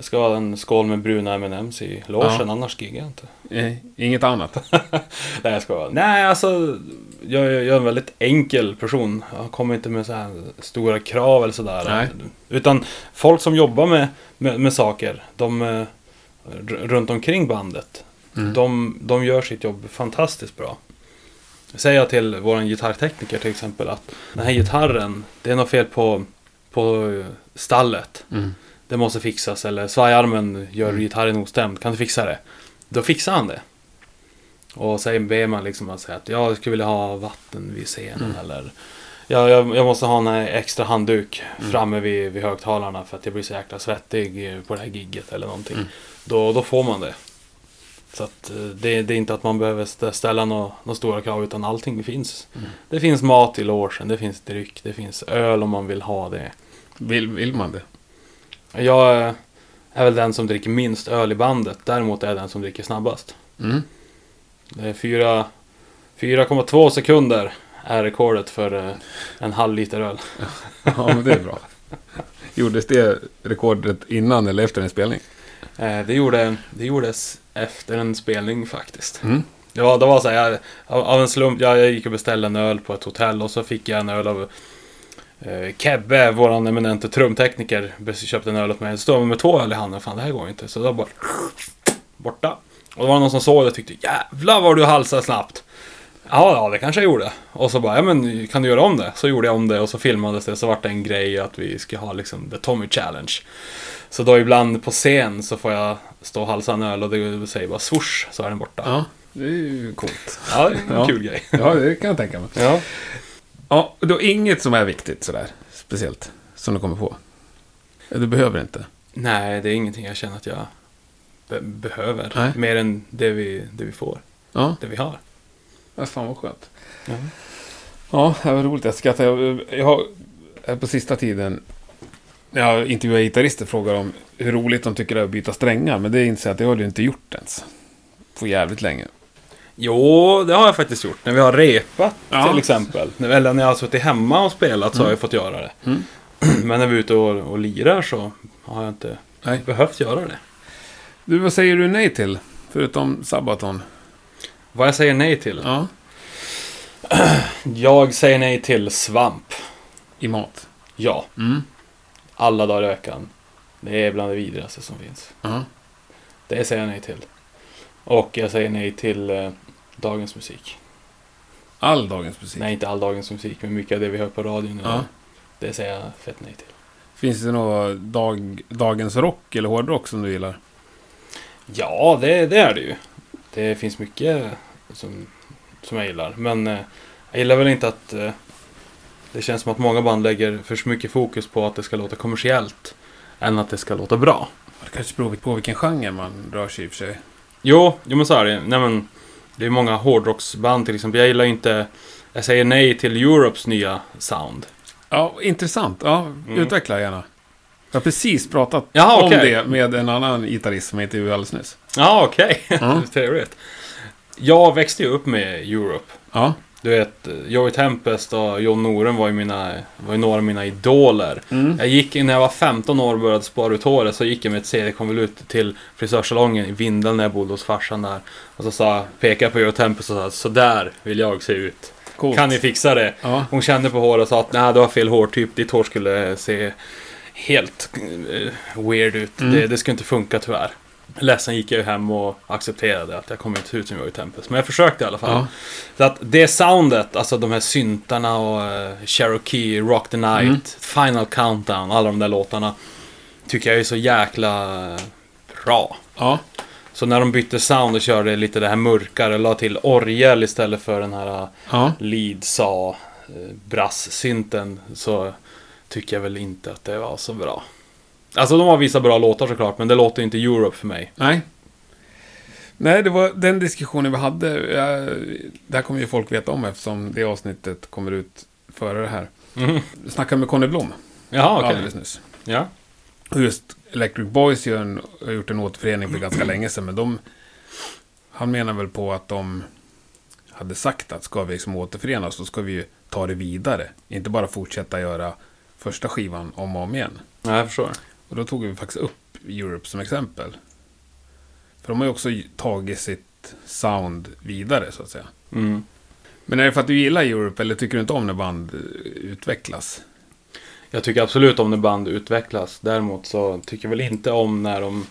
det ska vara en skål med bruna M&M's i logen, annars giggar jag inte. Eh, inget annat? Nej, jag ska vara. Nej, alltså. Jag, jag är en väldigt enkel person. Jag kommer inte med så här stora krav eller sådär. Nej. Utan folk som jobbar med, med, med saker, de eh, runt omkring bandet. Mm. De, de gör sitt jobb fantastiskt bra. Säger jag till vår gitarrtekniker till exempel att den här gitarren, det är något fel på, på stallet. Mm. Det måste fixas eller svajarmen gör Mm. gitarren ostämd. Kan du fixa det? Då fixar han det. Och sen ber man liksom att säga att jag skulle vilja ha vatten vid scenen Mm. eller jag, jag, jag måste ha en extra handduk Mm. framme vid, vid högtalarna för att jag blir så jäkla svettig på det här gigget eller någonting. Mm. Då, då får man det. Så att eh, det, det är inte att man behöver stä- ställa några några stora krav utan allting finns. Mm. Det finns mat i logen, det finns dryck, det finns öl om man vill ha det. Vill, vill man det? Jag är väl den som dricker minst öl i bandet. Däremot är jag den som dricker snabbast. Mm. Det är fyra- 4,2 sekunder är rekordet för eh, en halv liter öl. Ja, men det är bra. Gjordes det rekordet innan eller efter en spelning? Eh, Det, gjorde, det gjordes efter en spelning faktiskt. Mm. Ja, det var så här, jag, av, en slump, jag, jag gick och beställde en öl på ett hotell och så fick jag en öl av Kebbe, våran eminente trumtekniker, köpte en öl åt mig. Så stod med två öl i handen, fan det här går inte. Så då bara borta. Och det var någon som såg det och tyckte jävlar vad du halsar snabbt. Ja, ja, det kanske jag gjorde. Och så bara, ja men kan du göra om det? Så gjorde jag om det och så filmades det. Så vart det en grej att vi ska ha liksom The Tommy Challenge. Så då ibland på scen så får jag stå och halsa en öl och det säger bara swoosh så är den borta. Ja, det är ju coolt. Ja, det är en Ja. kul grej. Ja, det kan jag tänka mig. Ja. Ja, och då inget som är viktigt sådär speciellt som du kommer på? Du behöver inte? Nej, det är ingenting jag känner att jag be- behöver. Nej. Mer än det vi, det vi får, Ja, det vi har. ja fan vad skönt. Ja. Ja, det var roligt. Jag skrattar. Jag, jag har eh, på sista tiden när jag intervjuar gitarrister frågar om hur roligt de tycker det är att byta strängar. Men det inser jag att det har du inte gjort ens. På jävligt länge. Jo, det har jag faktiskt gjort. När vi har repat Ja. till exempel. Eller när jag har suttit hemma och spelat så har jag fått göra det. Mm. Men när vi är ute och, och lirar så har jag inte Nej. behövt göra det. Du, vad säger du nej till? Förutom Sabaton? Vad jag säger nej till? Ja. Jag säger nej till svamp. I mat? Ja, Mm. alla dagar i veckan. Det är bland det vidrigaste som finns. Ja. Det säger jag nej till. Och jag säger nej till eh, dagens musik. All dagens musik? Nej, inte all dagens musik, men mycket av det vi hör på radion idag. Ja. Det säger jag fett nej till. Finns det något dag, dagens rock eller hårdrock som du gillar? Ja, det, det är det ju. Det finns mycket som, som jag gillar. Men eh, jag gillar väl inte att eh, det känns som att många band lägger för mycket fokus på att det ska låta kommersiellt. Än att det ska låta bra. Det kanske beror på vilken genre man rör sig i och för sig. Jo, jo men så är det. Nej, men, det är många hårdrocksband till exempel. Jag gillar inte... Jag säger nej till Europes nya sound. Ja, intressant. Ja, Mm. utveckla gärna. Jag har precis pratat Jaha, om det med en annan gitarrist som jag intervjuade alldeles nyss. Ja, okej. Ja. Trevligt. Jag växte ju upp med Europe. Ja. Du vet, Joey Tempest och John Noren var ju, mina, var ju några av mina idoler. Mm. Jag gick, när jag var 15 år och började spara ut håret så gick jag med ett CD-konvolut till frisörsalongen i Vindeln när jag bodde hos farsan där. Och så sa, pekade på Joey Tempest och sa så där vill jag se ut. Coolt. Kan ni fixa det? Ja. Hon kände på håret och sa att nej, du har fel hårtyp. Ditt hår skulle se helt eh, weird ut. Mm. Det, det skulle inte funka tyvärr. Ledsen gick jag ju hem och accepterade att jag kommer inte se ut som jag i Tempest. Men jag försökte i alla fall. Ja. Så att det soundet, alltså de här syntarna och uh, Cherokee, Rock the Night, Mm. Final Countdown, alla de där låtarna. Tycker jag är så jäkla bra. Ja. Så när de bytte sound och körde lite det här mörkare, la till orgel istället för den här eh, Ja. lead sa eh, brass-synten så tycker jag väl inte att det var så bra. Alltså de har vissa bra låtar såklart, men det låter inte Europe för mig. Nej. Nej, det var den diskussionen vi hade. Jag, det här kommer ju folk veta om eftersom det avsnittet kommer ut före det här. Mhm. Jag snackade med Conny Blom Jaha, okej. alldeles nyss. Ja. Just Electric Boys gör en, har gjort en återförening för ganska länge sedan. Men de, han menar väl på att de hade sagt att ska vi liksom återförenas så ska vi ju ta det vidare. Inte bara fortsätta göra första skivan om och om igen. ja, jag förstår. Och då tog vi faktiskt upp Europe som exempel. För de har ju också tagit sitt sound vidare så att säga. Mm. Men är det för att du gillar Europe eller tycker du inte om när band utvecklas? Jag tycker absolut om när band utvecklas. Däremot så tycker jag väl inte om när de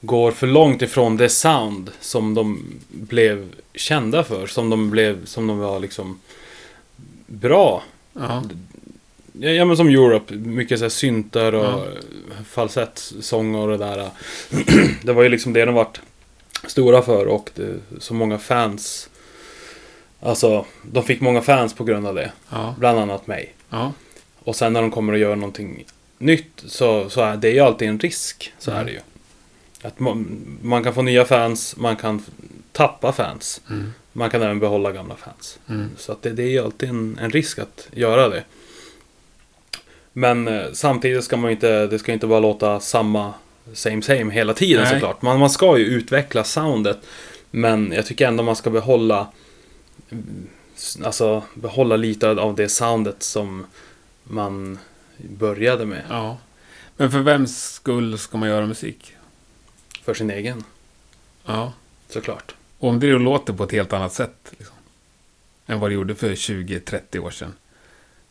går för långt ifrån det sound som de blev kända för. Som de blev, som de var liksom bra. Ja. Ja, ja men som Europe, mycket så här syntar och falsettsång och det där. det var ju liksom det de vart stora för och det, så många fans. Alltså, de fick många fans på grund av det. Ja. Bland annat mig. Ja. Och sen när de kommer att göra någonting nytt så, så är det ju alltid en risk. Så Mm. är det ju. Att man, man kan få nya fans, man kan tappa fans. Mm. Man kan även behålla gamla fans. Mm. Så att det, det är ju alltid en, en risk att göra det. Men eh, samtidigt ska man inte, det ska inte bara låta samma same same hela tiden Nej. såklart. Man, man ska ju utveckla soundet. Men jag tycker ändå man ska behålla mm, Alltså behålla lite av det soundet som man började med Ja. Men för vems skull ska man göra musik? för sin egen, Ja. såklart. Och om det låter på ett helt annat sätt liksom, än vad det gjorde för 20-30 år sedan.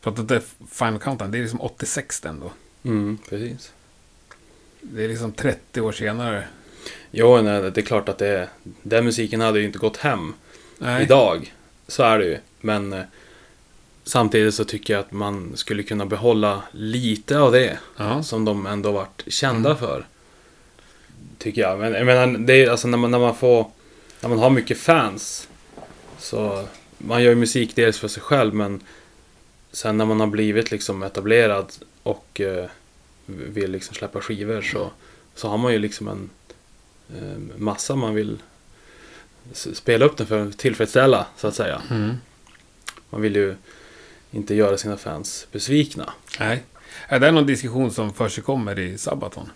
För att det där Final Countdown, det är liksom 86 den då. Mm, precis. Det är liksom 30 år senare. Jo, nej, det är klart att det Den musiken hade ju inte gått hem Nej. idag. Så är det ju. Men eh, samtidigt så tycker jag att man skulle kunna behålla lite av det. Ja. Som de ändå varit kända Mm. för. Tycker jag. Men jag menar, det är alltså när man, när man får... När man har mycket fans. Så man gör ju musik dels för sig själv men sen när man har blivit liksom etablerad och eh, vill liksom släppa skivor så, så har man ju liksom en eh, massa man vill spela upp den för att tillfredsställa så att säga. Mm. Man vill ju inte göra sina fans besvikna. Nej. Är det någon diskussion som försigkommer i Sabaton?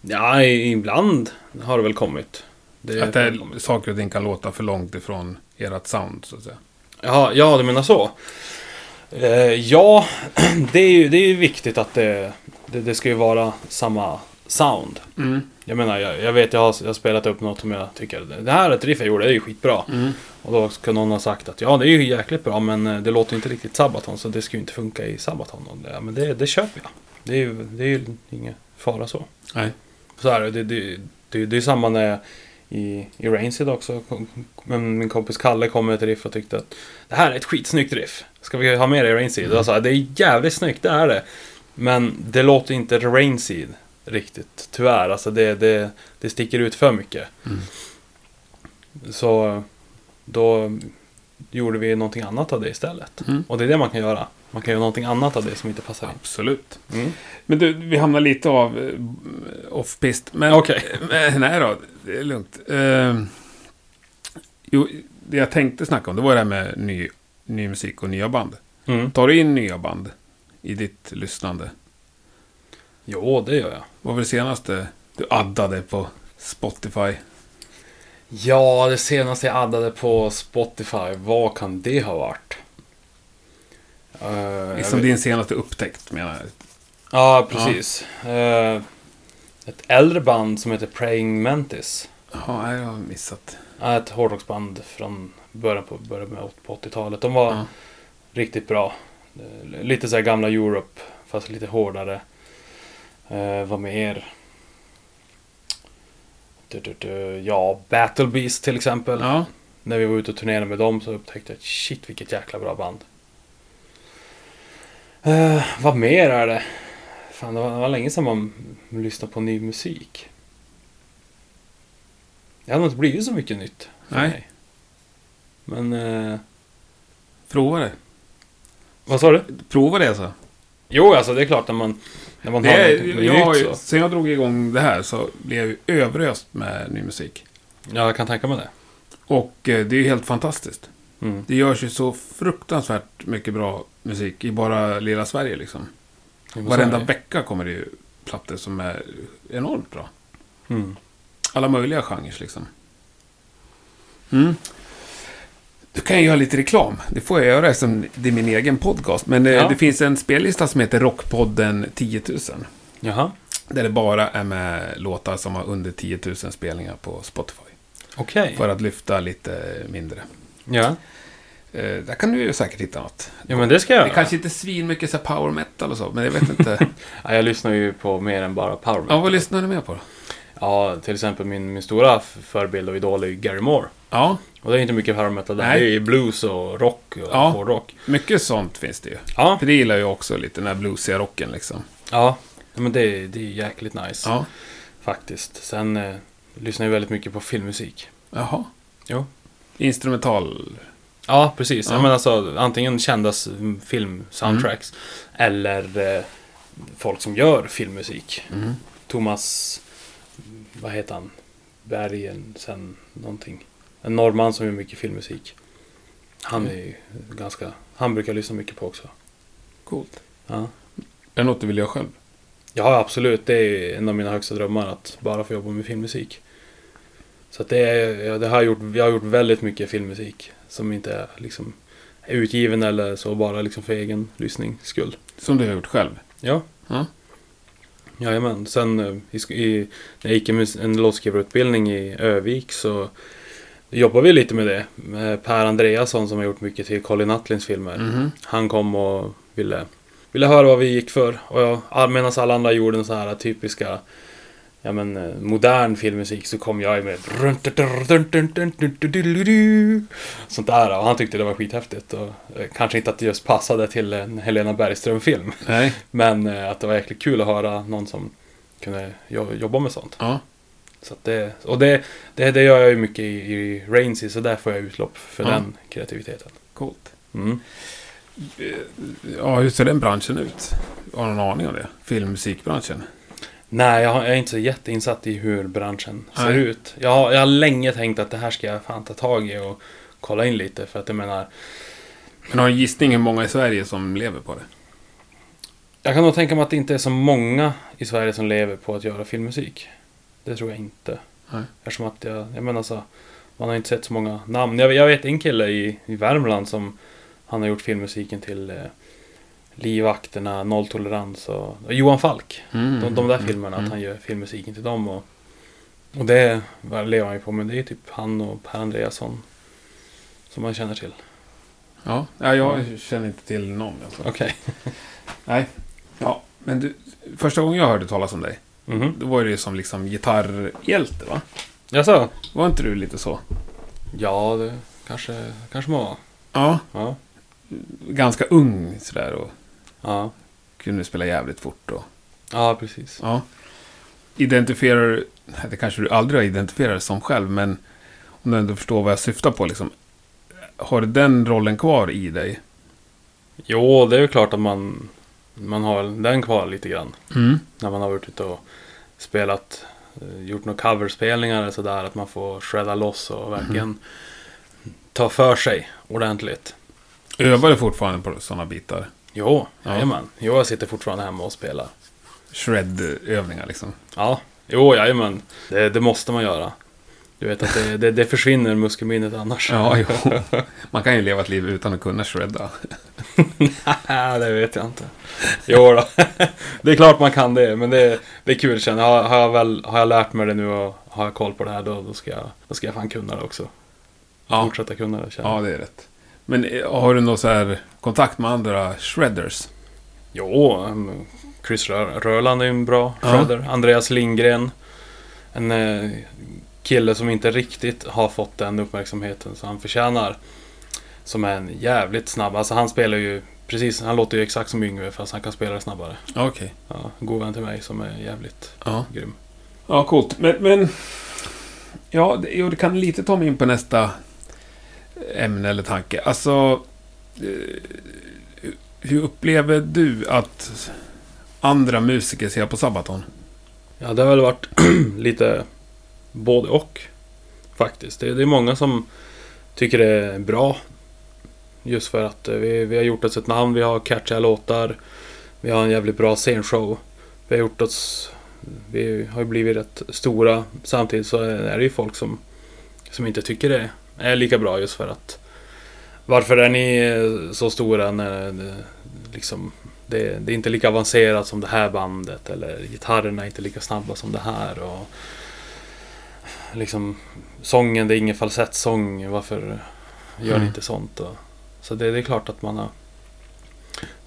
Ja, ibland har det väl kommit. Det Att det, saker och ting kan låta för långt ifrån ert sound, så att säga. Jaha, ja, du menar så. Eh, ja, det är ju det är ju viktigt att det, det, det ska ju vara samma sound. Mm. Jag menar, jag, jag vet jag har, jag har spelat upp något som jag tycker, det här är ett riff jag gjorde, det är ju skitbra. Mm. Och då ska någon ha sagt att ja, det är ju jäkligt bra, men eh, det låter inte riktigt Sabaton, så det ska ju inte funka i Sabaton. Och det, men det, det köper jag. Det är ju det är ju ingen fara så. Nej. Så är det. Det, det, det, är samma när i, i Rainseed också. Men min kompis Kalle kom med ett riff och tyckte att det här är ett skitsnyggt riff. Ska vi ha med det i Rainseed? Och jag sa det är jävligt snyggt, det är det. Men det låter inte Rainseed riktigt, tyvärr. Alltså det, det, det sticker ut för mycket. Mm. Så då gjorde vi någonting annat av det istället. Mm. Och det är det man kan göra. Man kan göra någonting annat av det som inte passar in. Absolut. Mm. Men du, vi hamnar lite av eh, off-pist. Men Okej. eh, nej då, det är lugnt. Eh, jo, det jag tänkte snacka om, det var det här med ny, ny musik och nya band. Mm. Tar du in nya band i ditt lyssnande? Jo, det gör jag. Vad var det senaste du addade på Spotify? Ja, det senaste jag addade på Spotify, vad kan det ha varit? Uh, Liksom din senaste upptäckt menar jag. Ja, precis. Eh, ett äldre band som heter Praying Mantis. Jaha, jag har missat. är Ett hårdrocksband från början på, början på 80-talet. De var Ja. riktigt bra. Eh, Lite så här gamla Europe, fast lite hårdare. Uh, vad mer? Du, du, du, ja, Battle Beast till exempel. Ja, När vi var ute och turnerade med dem så upptäckte jag shit vilket jäkla bra band. Eh, vad mer är det? Fan, det var, det var länge sedan man lyssnade på ny musik. Det har nog inte blivit så mycket nytt Nej. mig. Men, eh, prova det. vad sa du? Prova det alltså. Jo, alltså det är klart när man, när man Det har är, något jag, nytt så. sen jag drog igång det här så blev jag överöst med ny musik. Ja, jag kan tänka mig det. Och eh, det är ju helt fantastiskt. Mm. Det görs ju så fruktansvärt mycket bra musik i bara lilla Sverige liksom. Varenda vecka kommer det ju plattor som är enormt bra. Mm. Alla möjliga genrer liksom. Mm. Du kan jag göra lite reklam. Det får jag göra eftersom det är min egen podcast. Men eh, Ja. det finns en spellista som heter Rockpodden 10 000. Jaha, Där det bara är med låtar som har under 10 000 spelningar på Spotify. okej. För att lyfta lite mindre. Ja. Eh, där kan du ju säkert hitta något. ja, men det ska jag Det göra. kanske inte svin mycket så här power metal och så, men jag vet inte. Ja, jag lyssnar ju på mer än bara power ja, metal. vad lyssnar du mer på då? Ja, till exempel min, min stora f- förebild och idol är ju Gary Moore. Ja, Och det är inte mycket power metal där. Nej. Det är ju blues och rock och Ja. hårdrock. mycket sånt finns det ju. Ja, För det gillar jag också lite, den här bluesiga rocken liksom. ja. ja men det, det är jäkligt nice. Ja, Faktiskt. Sen eh, lyssnar jag väldigt mycket på filmmusik. jaha. Jo. Instrumental. Ja, precis. Ja. Ja. men alltså, antingen kända film-soundtracks eller eh, folk som gör filmmusik. Mm. Thomas, vad heter han? Bergen, sen någonting. En norrman som gör mycket filmmusik. Han är ju ganska, han brukar jag lyssna mycket på också. Coolt. Ja. Är det något du vill göra själv? ja, absolut. Det är en av mina högsta drömmar att bara få jobba med filmmusik. Så att det, är, det har jag, gjort, jag har gjort väldigt mycket filmmusik som inte är liksom utgiven eller så bara liksom för egen lyssnings skull. Som du har gjort själv? Ja. Ja. Jajamän. Sen eh, i, i, när jag gick en, låtskrivarutbildning i Övik så jobbade vi lite med det. Per Andreasson som har gjort mycket till Colin Nutlins filmer. Mhm. Han kom och ville, ville höra vad vi gick för. Och jag, medan alla andra gjorde en så här typiska ja, men, eh, modern filmmusik så kom jag med sånt där. Och han tyckte det var skithäftigt. Och eh, kanske inte att det just passade till en Helena Bergström-film. Men eh, att det var jäkligt kul att höra någon som kunde jo- jobba med sånt. Ja. Så det, och det, det, det gör jag ju mycket i, i Rainsy, så där får jag utlopp för Ja. den kreativiteten. Coolt. Mm. Ja, hur ser den branschen ut? Har du någon aning om det? Filmmusikbranschen? Nej, jag, är inte så jätteinsatt i hur branschen ser Nej. ut. Jag har, jag har länge tänkt att det här ska jag fan ta tag i och kolla in lite. För att jag menar, Men har du en gissning hur många i Sverige som lever på det? jag kan nog tänka mig att det inte är så många i Sverige som lever på att göra filmmusik. Det tror jag inte. Nej. Eftersom att jag, jag menar så, man har inte sett så många namn. Jag, jag vet en kille i, i Värmland som han har gjort filmmusiken till eh, Livvakterna, Nolltolerans och, och Johan Falk. Mm. De, de där filmerna, Mm. att han gör filmmusiken till dem. Och, och det lever han ju på, men det är typ han och Per Andreasson som man känner till. Ja, ja jag känner inte till någon. Alltså. Okej. Nej. Ja, men du, första gången jag hörde talas om dig, Mhm. då var det ju som liksom gitarrhjälte, va? Jaså? Var inte du lite så? Ja, det kanske, kanske man var. Ja. Ja. Ganska ung sådär och Ja, kunde spela jävligt fort och... ja precis. Ja. Identifierar du... Det kanske du aldrig har identifierat som själv, men om du ändå förstår vad jag syftar på liksom. Har du den rollen kvar i dig? Jo, det är ju klart att man, man har den kvar lite grann. Mm. När man har varit ute och spelat, eh, gjort några coverspelningar eller sådär. Att man får shredda loss och verkligen ta för sig ordentligt. Övar du fortfarande på sådana bitar? Jo, Ja. jajamän. Jo, jag sitter fortfarande hemma och spelar. Shred-övningar liksom? Ja, jo, jajamän. Det, det måste man göra. Du vet att det, det, det försvinner muskelminnet annars. Ja, jo. Man kan ju leva ett liv utan att kunna shredda. Nej, det vet jag inte. Jo då. det är klart man kan det, men det, det är kul känner. Har, har, jag väl, har jag lärt mig det nu och har jag koll på det här, då, då, ska, jag, då ska jag fan kunna det också. Ja. Fortsätta kunna det känner. Ja, det är rätt. Men eh, har du någon så här kontakt med andra shredders? Jo, Chris Rö- Röland är en bra Ja. shredder. Andreas Lindgren. En eh, kille som inte riktigt har fått den uppmärksamheten som han förtjänar. Som är en jävligt snabb. Alltså han spelar ju precis, han låter ju exakt som Yngve fast han kan spela det snabbare. Okej. Ja, en god vän till mig som är jävligt Ja. grym. Ja, coolt. Men, men ja, det, jo, det kan lite ta mig in på nästa ämne eller tanke. Alltså, eh, hur upplever du att andra musiker ser på Sabaton? Ja, det har väl varit lite både och. Faktiskt. Det, är många som tycker det är bra. Just för att eh, vi, vi har gjort oss ett namn, vi har catchiga låtar. Vi har en jävligt bra scenshow. Vi har gjort oss... Vi har ju blivit rätt stora. Samtidigt så är det ju folk som, som inte tycker det är lika bra just för att... Varför är ni så stora när det, liksom... Det, det är inte lika avancerat som det här bandet eller gitarrerna är inte lika snabba som det här och liksom sången, det är ingen falsettsång, varför gör Mm. ni inte sånt? Och, så det, det är klart att man har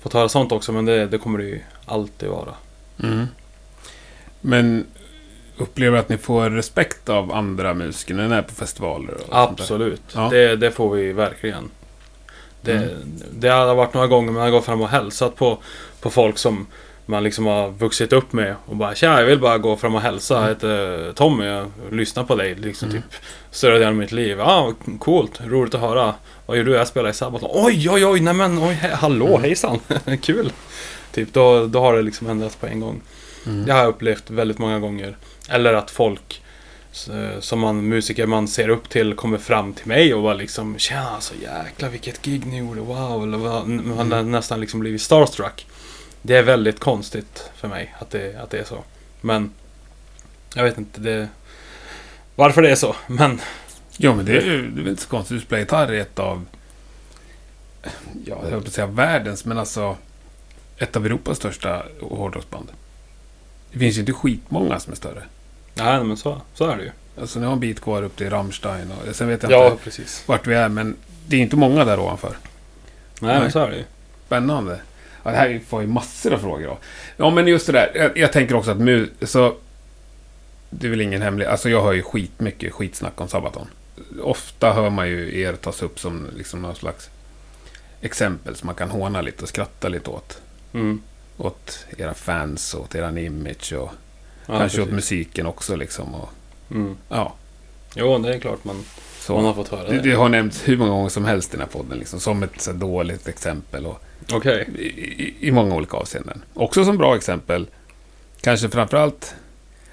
fått höra sånt också men det, det kommer det ju alltid vara. Mm. Men upplever att ni får respekt av andra musiker när ni är på festivaler? Absolut, Ja. det, det får vi verkligen. Det, Mm. det har varit några gånger man har gått fram och hälsat på, på folk som man liksom har vuxit upp med och bara Tja, jag vill bara gå fram och hälsa. Jag heter Tommy, jag lyssnar på dig. Liksom Mm. typ större delen av mitt liv. Ja, coolt, roligt att höra. Vad gör du? Jag spelar i Sabaton. Oj, oj, oj, nej men, oj, he- hallå, Mm. hejsan. Kul. Typ, då, då har det liksom ändrats på en gång. Mm. Det har jag upplevt väldigt många gånger. Eller att folk som man, musiker man ser upp till kommer fram till mig och bara liksom Tja, så jäkla vilket gig ni gjorde, wow. Eller man har Mm. nästan liksom blivit starstruck. Det är väldigt konstigt för mig att det, att det är så. Men jag vet inte, det, varför det är så. Men Ja, men det är ju det är inte så konstigt. Du spelar gitarr i ett av... Ja, jag höll på att säga världens, men alltså... Ett av Europas största hårdrocksband. Det finns ju inte skitmånga som är större. Nej, men så, så är det ju. Alltså, ni har en bit kvar upp till Rammstein och sen vet jag Ja, inte precis. vart vi är, men det är inte många där ovanför. Nej, Nej. men så är det ju. Spännande. Ja, det här får ju massor av frågor då. Ja, men just det där. Jag, jag tänker också att mu... Så, det är väl ingen hemlig... Alltså jag hör ju skitmycket skitsnack om Sabaton. Ofta hör man ju er tas upp som liksom någon slags exempel som man kan håna lite och skratta lite åt. Mm. Åt era fans och åt eran image och Kanske åt musiken också liksom. Och, Mm. ja, Jo, det är klart man, så. man har fått höra det, det. det har nämnts hur många gånger som helst i den här podden liksom, som ett så dåligt exempel. Och, Okej. i, i, i många olika avseenden. Också som bra exempel, kanske framförallt,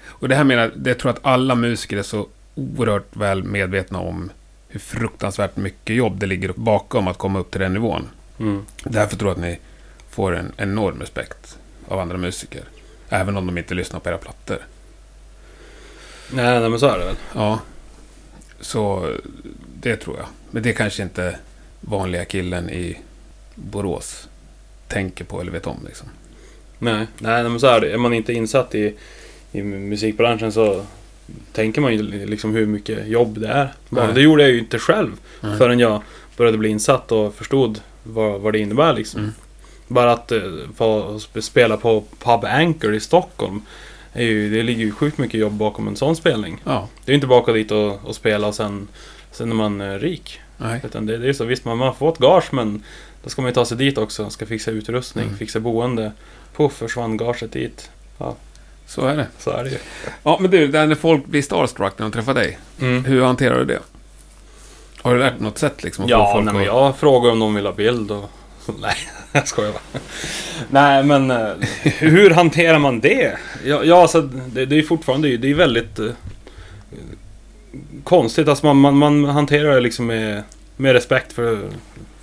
och det här menar det tror jag att alla musiker är så oerhört väl medvetna om hur fruktansvärt mycket jobb det ligger bakom att komma upp till den nivån. Mm. Därför tror jag att ni får en enorm respekt av andra musiker. Även om de inte lyssnar på era plattor. Nej, nej, men så är det väl. Ja, så det tror jag. Men det kanske inte vanliga killen i Borås tänker på eller vet om liksom. Nej, nej, nej men så är det. Är man inte insatt i, i musikbranschen så tänker man ju liksom hur mycket jobb det är. Nej. det gjorde jag ju inte själv Nej. förrän jag började bli insatt och förstod vad, vad det innebär liksom. Mm. Bara att eh, få sp- spela på Pub Anchor i Stockholm. Ju, det ligger ju sjukt mycket jobb bakom en sån spelning. Ja, Det är ju inte bara att åka dit och, och spela och sen, sen är man eh, rik. nej. Utan det, det är så, visst man, man får ett gage men då ska man ju ta sig dit också. Ska fixa utrustning, Mm. fixa boende. Puff försvann gaget dit. Så är det. Så är det ju. Ja, men du, när folk blir starstruck när de träffar dig. Mm. Hur hanterar du det? Har du lärt dig något sätt liksom? att få Ja, folk nej, men jag frågar om de vill ha bild och... Nej, jag skojar bara. Nej, men eh, hur hanterar man det? Ja, ja alltså, det, det är fortfarande det är väldigt eh, konstigt. Alltså man, man, man hanterar det liksom med, med respekt för,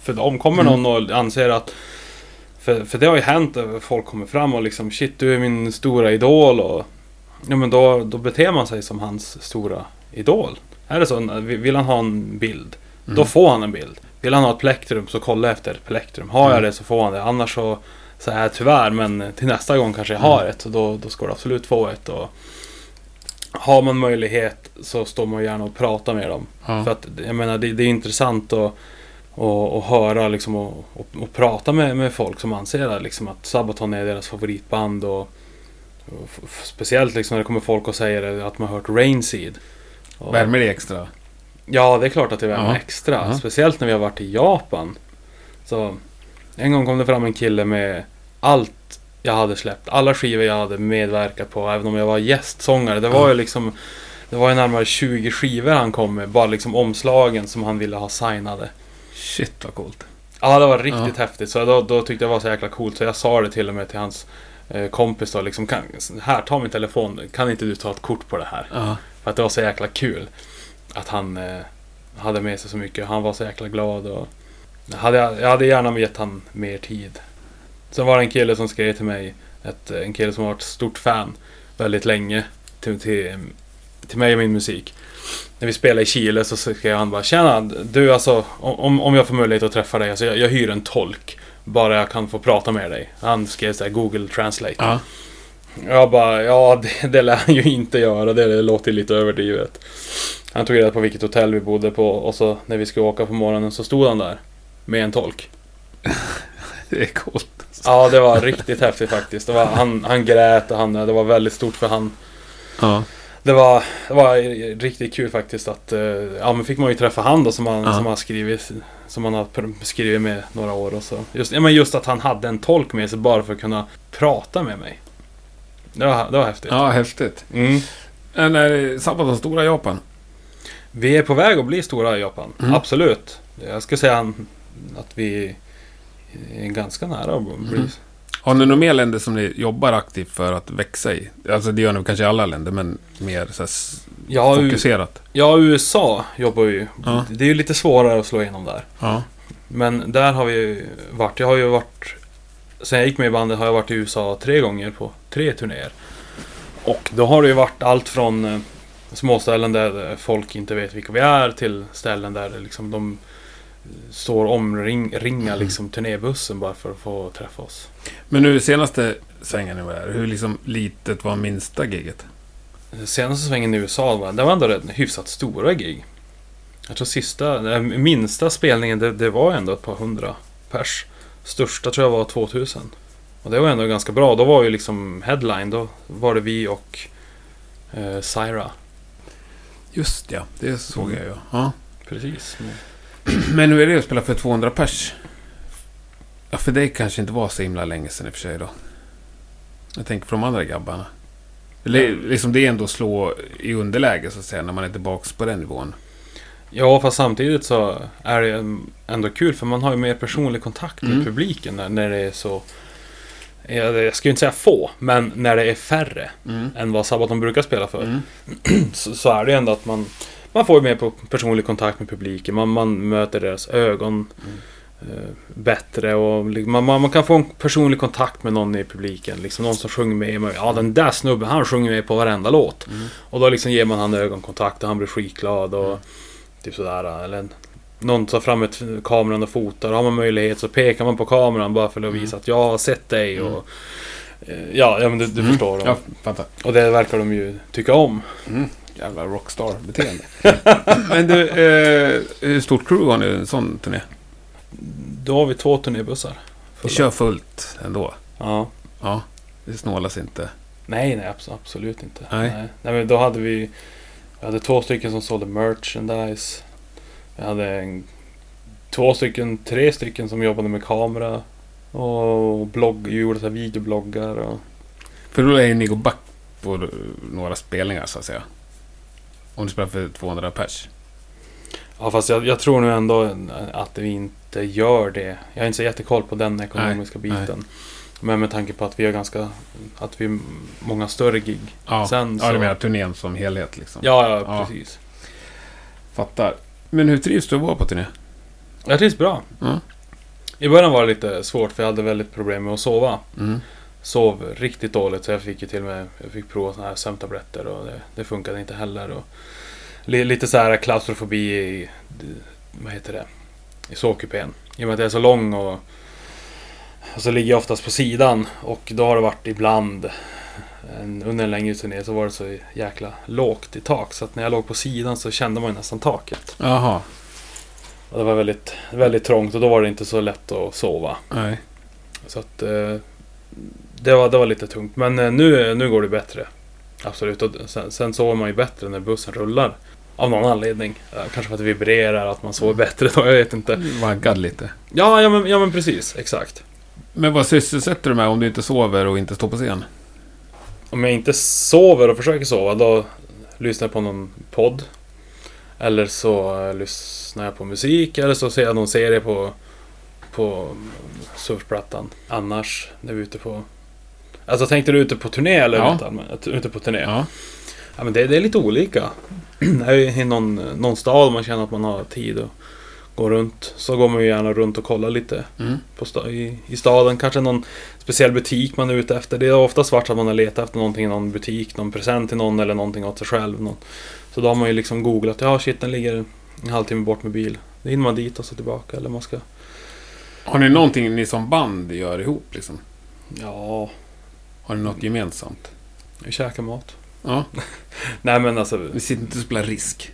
för dem. Kommer Mm. någon och anser att... För, för det har ju hänt att folk kommer fram och liksom shit du är min stora idol och... Ja men då, då beter man sig som hans stora idol. Är det så? Vill han ha en bild? Mm. Då får han en bild. Vill han ha ett plektrum så kolla efter ett plektrum. Har jag Mm. det så får han det. Annars så, så är jag tyvärr men till nästa gång kanske jag har Mm. ett. Så då, då ska du absolut få ett. Och har man möjlighet så står man gärna och pratar med dem. För att jag menar det, det är intressant att och, och höra liksom och, och, och prata med, med folk som anser att, liksom, att Sabaton är deras favoritband. Och, speciellt liksom när det kommer folk och säger att man har hört Rainseed. Och- Värmer det extra? Ja, det är klart att det värmer Ja. extra. Ja. Speciellt när vi har varit i Japan. Så en gång kom det fram en kille med allt jag hade släppt. Alla skivor jag hade medverkat på, även om jag var gästsångare. Det var Ja. ju liksom Det var ju närmare 20 skivor han kom med. Bara liksom omslagen som han ville ha signade. Shit vad coolt. Ja, det var riktigt häftigt. Så då, då tyckte jag det var så jäkla coolt. Så jag sa det till och med till hans eh, kompis då. Liksom, kan, här, ta min telefon. Kan inte du ta ett kort på det här? Ja. För att det var så jäkla kul. Att han eh, hade med sig så mycket. Han var så jäkla glad. Och jag, hade, jag hade gärna gett han mer tid. Sen var det en kille som skrev till mig. Ett, en kille som har varit stort fan väldigt länge. Till, till, till mig och min musik. När vi spelade i Chile så skrev han bara Tjena, du alltså om, om jag får möjlighet att träffa dig. Alltså jag, jag hyr en tolk. Bara jag kan få prata med dig. Han skrev så här Google Translate. Ja. Jag bara, ja det, det lär han ju inte göra. Det, låter lite överdrivet. Han tog reda på vilket hotell vi bodde på och så när vi skulle åka på morgonen så stod han där. Med en tolk. Det är coolt. Ja, det var riktigt häftigt faktiskt. Det var, han, han grät och han, det var väldigt stort för han. Ja. Det var, det var riktigt kul faktiskt att, eh, ja men fick man ju träffa han då som han, Ja. som han skrivit, som han har skrivit med några år och så. Just, ja, men just att han hade en tolk med sig bara för att kunna prata med mig. Det var, det var häftigt. ja, häftigt. Mm. Men är Sabaton stora i Japan? Vi är på väg att bli stora i Japan. Mm. Absolut. Jag skulle säga att vi är ganska nära att bli... Mhm. Har ni några mer länder som ni jobbar aktivt för att växa i? Alltså det gör ni kanske i alla länder, men mer så Ja, fokuserat. ja, USA jobbar ju. Ja. Det är ju lite svårare att slå igenom där. Ja. Men där har vi ju varit. Jag har ju varit... Sen jag gick med i bandet har jag varit i USA tre gånger på tre turnéer. Och då har det ju varit allt från... småställen där folk inte vet vilka vi är till ställen där liksom de står omringa liksom turnébussen bara för att få träffa oss. Men nu senaste svängen ni var här, hur liksom litet var minsta giget? Senaste svängen i USA var, det var ändå rätt hyfsat stora gig. Jag tror sista, den minsta spelningen det, det var ändå ett par hundra pers. Största tror jag var 2000. Och det var ändå ganska bra. Då var ju liksom headline, då var det vi och eh, Syra. Just ja, det såg jag ju. Ja. Precis. Men hur är det att spela för 200 pers? Ja, för det kanske inte var så himla länge sedan i och för sig då. Jag tänker på de andra grabbarna. Eller, liksom det är ändå att slå i underläge så att säga, när man är tillbaka på den nivån. Ja, fast samtidigt så är det ändå kul för man har ju mer personlig kontakt med Mm. publiken när, när det är så... Jag, ska ju inte säga få, men när det är färre Mm. än vad Sabaton brukar spela för. Mm. Så, så är det ändå att man, man får ju mer på personlig kontakt med publiken. Man, man möter deras ögon eh, bättre och man, man, man kan få en personlig kontakt med någon i publiken. Liksom någon som sjunger med. Man, Ja, den där snubben, han sjunger med på varenda låt. Mm. Och då liksom ger man han ögonkontakt och han blir skitglad och typ sådär. Eller någon tar fram ett, kameran och fotar. Har man möjlighet så pekar man på kameran bara för att visa att jag har sett dig. Och, eh, ja, ja, men du, du Mm. förstår. Ja, fattar. Och det verkar de ju tycka om. Mm. Jävla rockstar-beteende. Men du, eh, hur stort crew har ni en sån turné? Då har vi två turnébussar. Vi fulla. kör fullt ändå. Ja. Ja, det snålas inte. Nej, nej abs- absolut inte. Nej. nej. men då hade vi... Vi hade två stycken som sålde merchandise. Vi hade en, två stycken, tre stycken som jobbade med kamera. Och blogg, gjorde så här videobloggar och... För då är ju ni gå back på några spelningar så att säga. Om du spelar för 200 pers. Ja fast jag, jag tror nu ändå att vi inte gör det. Jag har inte så jättekoll på den ekonomiska Nej, biten. Men med tanke på att vi har ganska... Att vi många större gig. Ja, Sen ja du så- menar turnén som helhet liksom. Ja, ja, Ja. precis. Fattar. Men hur trivs du att vara på turné? Jag trivs bra. Ja. I början var det lite svårt för jag hade väldigt problem med att sova. Mm. Sov riktigt dåligt så jag fick ju till och med jag fick prova såna här sömntabletter och det, det funkade inte heller. Och li, lite så här klaustrofobi i, vad heter det, i sovkupén. I och med att jag är så lång och, och så ligger jag oftast på sidan och då har det varit ibland en, under en längre turné så var det så jäkla lågt i tak så att när jag låg på sidan så kände man ju nästan taket. Jaha. Och det var väldigt, väldigt trångt och då var det inte så lätt att sova. Nej. Så att eh, det, var, det var lite tungt. Men eh, nu, nu går det bättre. Absolut. Och sen, sen sover man ju bättre när bussen rullar. Av någon anledning. Eh, Kanske för att det vibrerar, att man sover bättre då. Jag vet inte. Vaggad lite. Ja, ja, men, ja men precis. Exakt. Men vad sysselsätter du med om du inte sover och inte står på scen? Om jag inte sover och försöker sova, då lyssnar jag på någon podd. Eller så lyssnar jag på musik. Eller så ser jag någon serie på, på surfplattan. Annars, när vi är ute på... Alltså tänkte du ute på turné eller Ja. ute, på turné? Ja. Ja, men det, det är lite olika. är ju i någon, någon stad man känner att man har tid att gå runt. Så går man ju gärna runt och kollar lite Mm. sta- i, i staden. Kanske någon speciell butik man är ute efter. Det är ofta svart att man har letat efter någonting i någon butik. Någon present till någon eller någonting åt sig själv. Någon. Så då har man ju liksom googlat. Ja, shit, den ligger en halvtimme bort med bil. Då hinner man dit och så tillbaka. Eller man ska... Har ni någonting ni som band gör ihop liksom? Ja, Har ni något gemensamt? vi käkar mat. Ja. Nej men alltså... Ni sitter inte och spelar risk?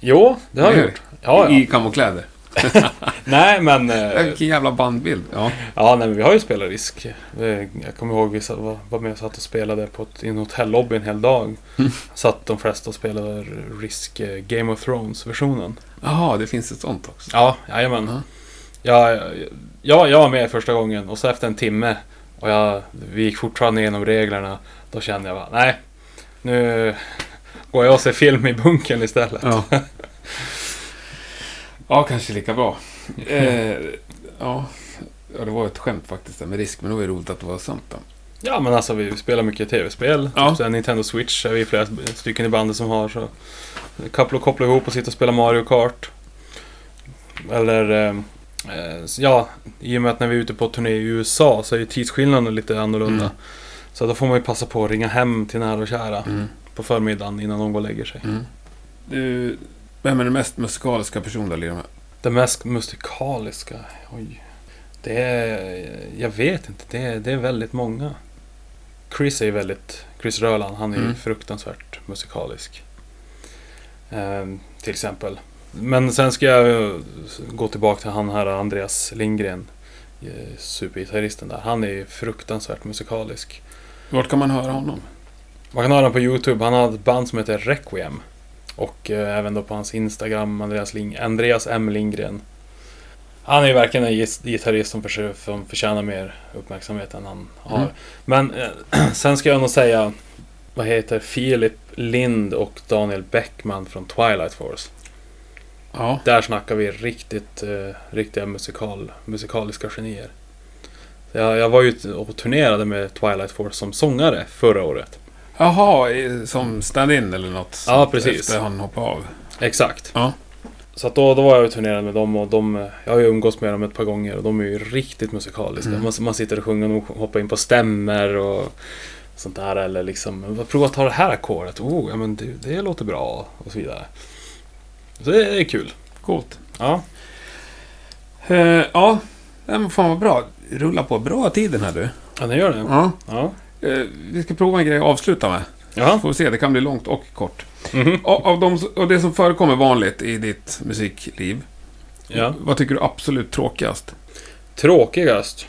Jo, det har vi gjort. Ja, ja. I kamokläder? Nej men... Eh, Vilken jävla bandbild. Ja. Ja, nej, men vi har ju spelat risk. Jag kommer ihåg vi var, med och satt och spelade på ett, i en hotellobby en hel dag. Mm. Satt de flesta och spelade risk eh, Game of Thrones-versionen. Jaha, det finns ett sånt också. Ja, jajamän. Ja. Ja, ja, jag var med första gången och så efter en timme och jag, vi gick fortfarande igenom reglerna. Då kände jag bara, nej. Nu går jag och ser film i bunkern istället. Ja. ja, kanske lika bra. Eh, ja. ja, det var ett skämt faktiskt där med risk, men det var ju roligt att det var sant då. Ja men alltså vi spelar mycket tv-spel. Ja. Typ Nintendo Switch är vi flera stycken i bandet som har. Så koppla, koppla ihop och sitta och spela Mario Kart. Eller eh, eh, ja, i och med att när vi är ute på turné i USA så är ju tidsskillnaden lite annorlunda. Mm. Så då får man ju passa på att ringa hem till nära och kära Mm. På förmiddagen innan de går och lägger sig. Mm. Du, vem är den mest musikaliska personen du lirar med? Det mest musikaliska, oj. Det är, jag vet inte, det är, det är väldigt många. Chris är väldigt, Chris Röland, han är Mm. fruktansvärt musikalisk. Ehm, till exempel. Men sen ska jag gå tillbaka till han här Andreas Lindgren, eh, supergitarristen där. Han är fruktansvärt musikalisk. Vart kan man höra honom? Man kan höra honom på Youtube. Han har ett band som heter Requiem. Och eh, även då på hans Instagram, Andreas, Ling Andreas M. Lindgren. Han är ju verkligen en gitarrist som, försö- som förtjänar mer uppmärksamhet än han har. Mm. Men eh, sen ska jag nog säga, vad heter Filip Lind och Daniel Bäckman från Twilight Force. Ja. Där snackar vi riktigt, eh, riktiga musikal, musikaliska genier. Jag, jag var ju och turnerade med Twilight Force som sångare förra året. Jaha, som stand-in eller något? Ja, precis. Efter han hoppade av. Exakt. Ja. Så att då, då var jag och turnerade med dem och de, jag har ju umgås med dem ett par gånger och de är ju riktigt musikaliska. Mm. Man, man sitter och sjunger och hoppar in på stämmer och sånt där. Eller liksom, prova att ta det här ackordet. Oh, ja men det, det låter bra och så vidare. Så det är kul. Coolt. Ja. Eh, ja, men fan vad bra. Rulla på. Bra tiden här du. Ja, det gör det. Ja. Ja. Eh, vi ska prova en grej att avsluta med. Ja. Får vi se, det kan bli långt och kort. Mhm. Av, av, de, av det som förekommer vanligt i ditt musikliv, ja. vad tycker du absolut tråkigast? Tråkigast?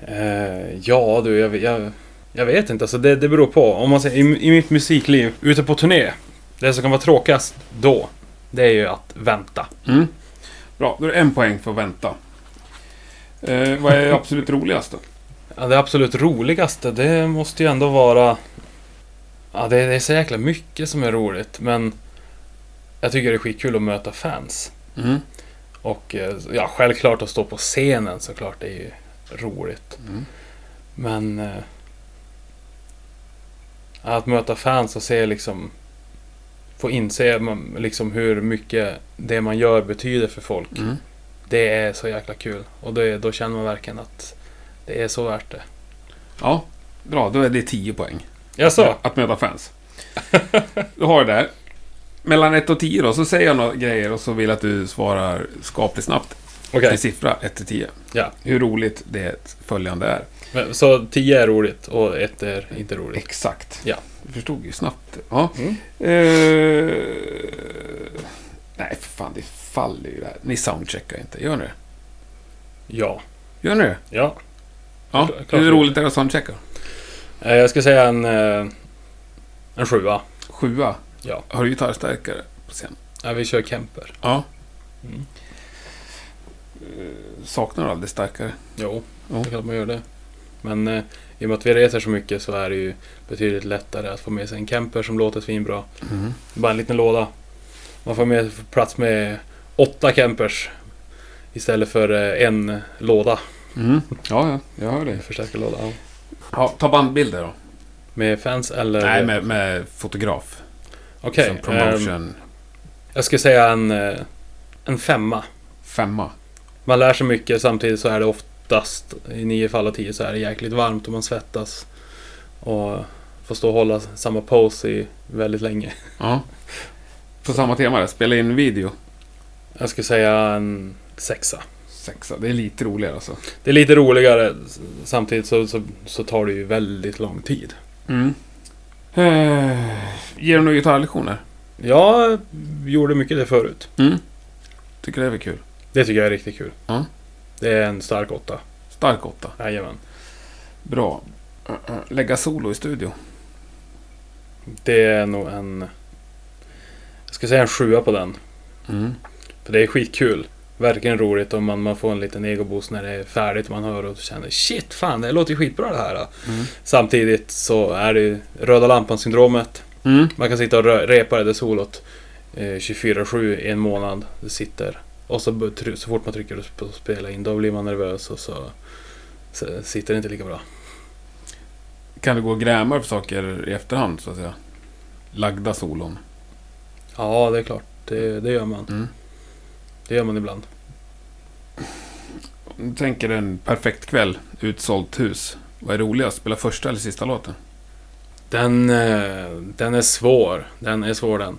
Eh, ja du, jag, jag, jag vet inte. Alltså det, det beror på. Om man säger i, i mitt musikliv, ute på turné. Det som kan vara tråkigast då, det är ju att vänta. Mm. Bra, då är det en poäng för att vänta. Eh, vad är absolut roligast då? Ja, det absolut roligaste, det måste ju ändå vara... Ja, det, det är så jäkla mycket som är roligt, men... Jag tycker det är skitkul att möta fans. Mm. Och eh, ja, självklart att stå på scenen såklart, det är ju roligt. Mm. Men... Eh, att möta fans och se liksom... Få inse man, liksom hur mycket det man gör betyder för folk. Mm. Det är så jäkla kul. Och det, då känner man verkligen att det är så värt det. Ja, bra. Då är det 10 poäng. Jaså? Att möta fans. Du har det där. Mellan 1 och 10 då, så säger jag några grejer och så vill jag att du svarar skapligt snabbt. Okej. En siffra 1 till 10. Ja. Hur roligt det följande är. Men, Så 10 är roligt och 1 är inte roligt. Exakt. Ja. Du förstod ju snabbt. Ja. Mm. Eh, nej, för fan. Det faller ju där. Ni soundcheckar inte. Gör ni det? Ja. Gör ni det? Ja. Ja. Hur roligt är det att soundchecka? Eh, Jag ska säga en... eh, En sjua. Sjua. Ja. Har du gitarrstärkare på scen? ja. Vi kör Kemper. Ja. Mm. Saknar du aldrig starkare? Jo, det är klart man gör det. Men eh, i och med att vi reser så mycket så är det ju betydligt lättare att få med sig en Kemper som låter svinbra. Mm. Bara en liten låda. Man får med plats med åtta Kempers istället för eh, en låda. Mm. Ja, ja. Jag hör dig. Förstärkarlåda. Ja. Ja, ta bandbilder då. Med fans eller? Nej, med, med fotograf. Okej. Som promotion. jag skulle säga en, eh, en femma. Femma. Man lär sig mycket samtidigt så är det oftast i nio fall av tio så är det jäkligt varmt och man svettas. Och får stå och hålla samma pose i väldigt länge. Ja. På samma tema där. Spela in video. Jag skulle säga en sexa. Sexa. Det är lite roligare alltså. Det är lite roligare samtidigt så, så, så tar det ju väldigt lång tid. Mm. Eh, ger du några gitarrlektioner? Jag gjorde mycket det förut. Mm. Tycker det är väl kul. Det tycker jag är riktigt kul. Ja. Det är en stark åtta. Stark åtta. Jajamän. Bra. Uh, uh, Lägga solo i studio. Det är nog en... Jag ska säga en sjua på den. Mm. För det är skitkul. Verkligen roligt och man, man får en liten egoboost när det är färdigt man hör och känner shit, fan det låter ju skitbra det här. Mm. Samtidigt så är det ju röda lampan-syndromet. Mm. Man kan sitta och repa det där solot eh, 24-7 i en månad. Det sitter. Och så, så fort man trycker på spela in då blir man nervös och så, så sitter det inte lika bra. Kan du gå och gräma för saker i efterhand, så att säga? Lagda solon. Ja, det är klart. Det, det gör man. Mm. Det gör man ibland. Om du tänker en perfekt kväll, utsålt hus. Vad är roligast? Spela första eller sista låten? Den, eh, den är svår. Den är svår den.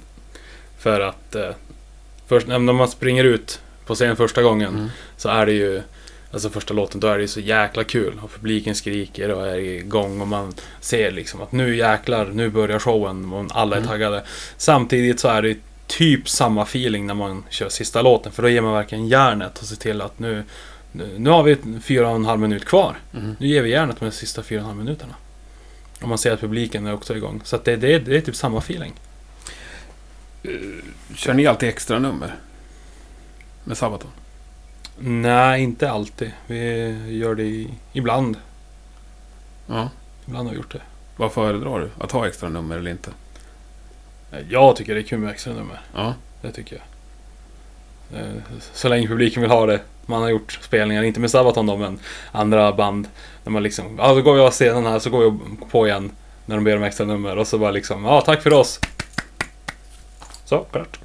För att eh, först när man springer ut på scen första gången Mm. så är det ju Alltså första låten, då är det ju så jäkla kul. Och publiken skriker och är igång och man ser liksom att nu jäklar, nu börjar showen och alla är Mm. taggade. Samtidigt så är det typ samma feeling när man kör sista låten. För då ger man verkligen järnet och ser till att nu, nu, nu har vi fyra och en halv minut kvar. Mm. Nu ger vi järnet med de sista fyra och en halv minuterna. Och man ser att publiken är också igång. Så det, det, det är typ samma feeling. Kör ni alltid extra nummer? Med Sabaton? Nej, inte alltid. Vi gör det i, ibland. Ja. Ibland har vi gjort det. Vad föredrar du? Att ha extra nummer eller inte? Jag tycker det är kul med extra nummer. Ja. Det tycker jag. Eh, Så länge publiken vill ha det. Man har gjort spelningar, inte med Sabaton då, men andra band. När man liksom, ja då går jag av scenen här, så går jag på igen. När de ber om extra nummer. Och så bara liksom, ja tack för oss. Så, klart.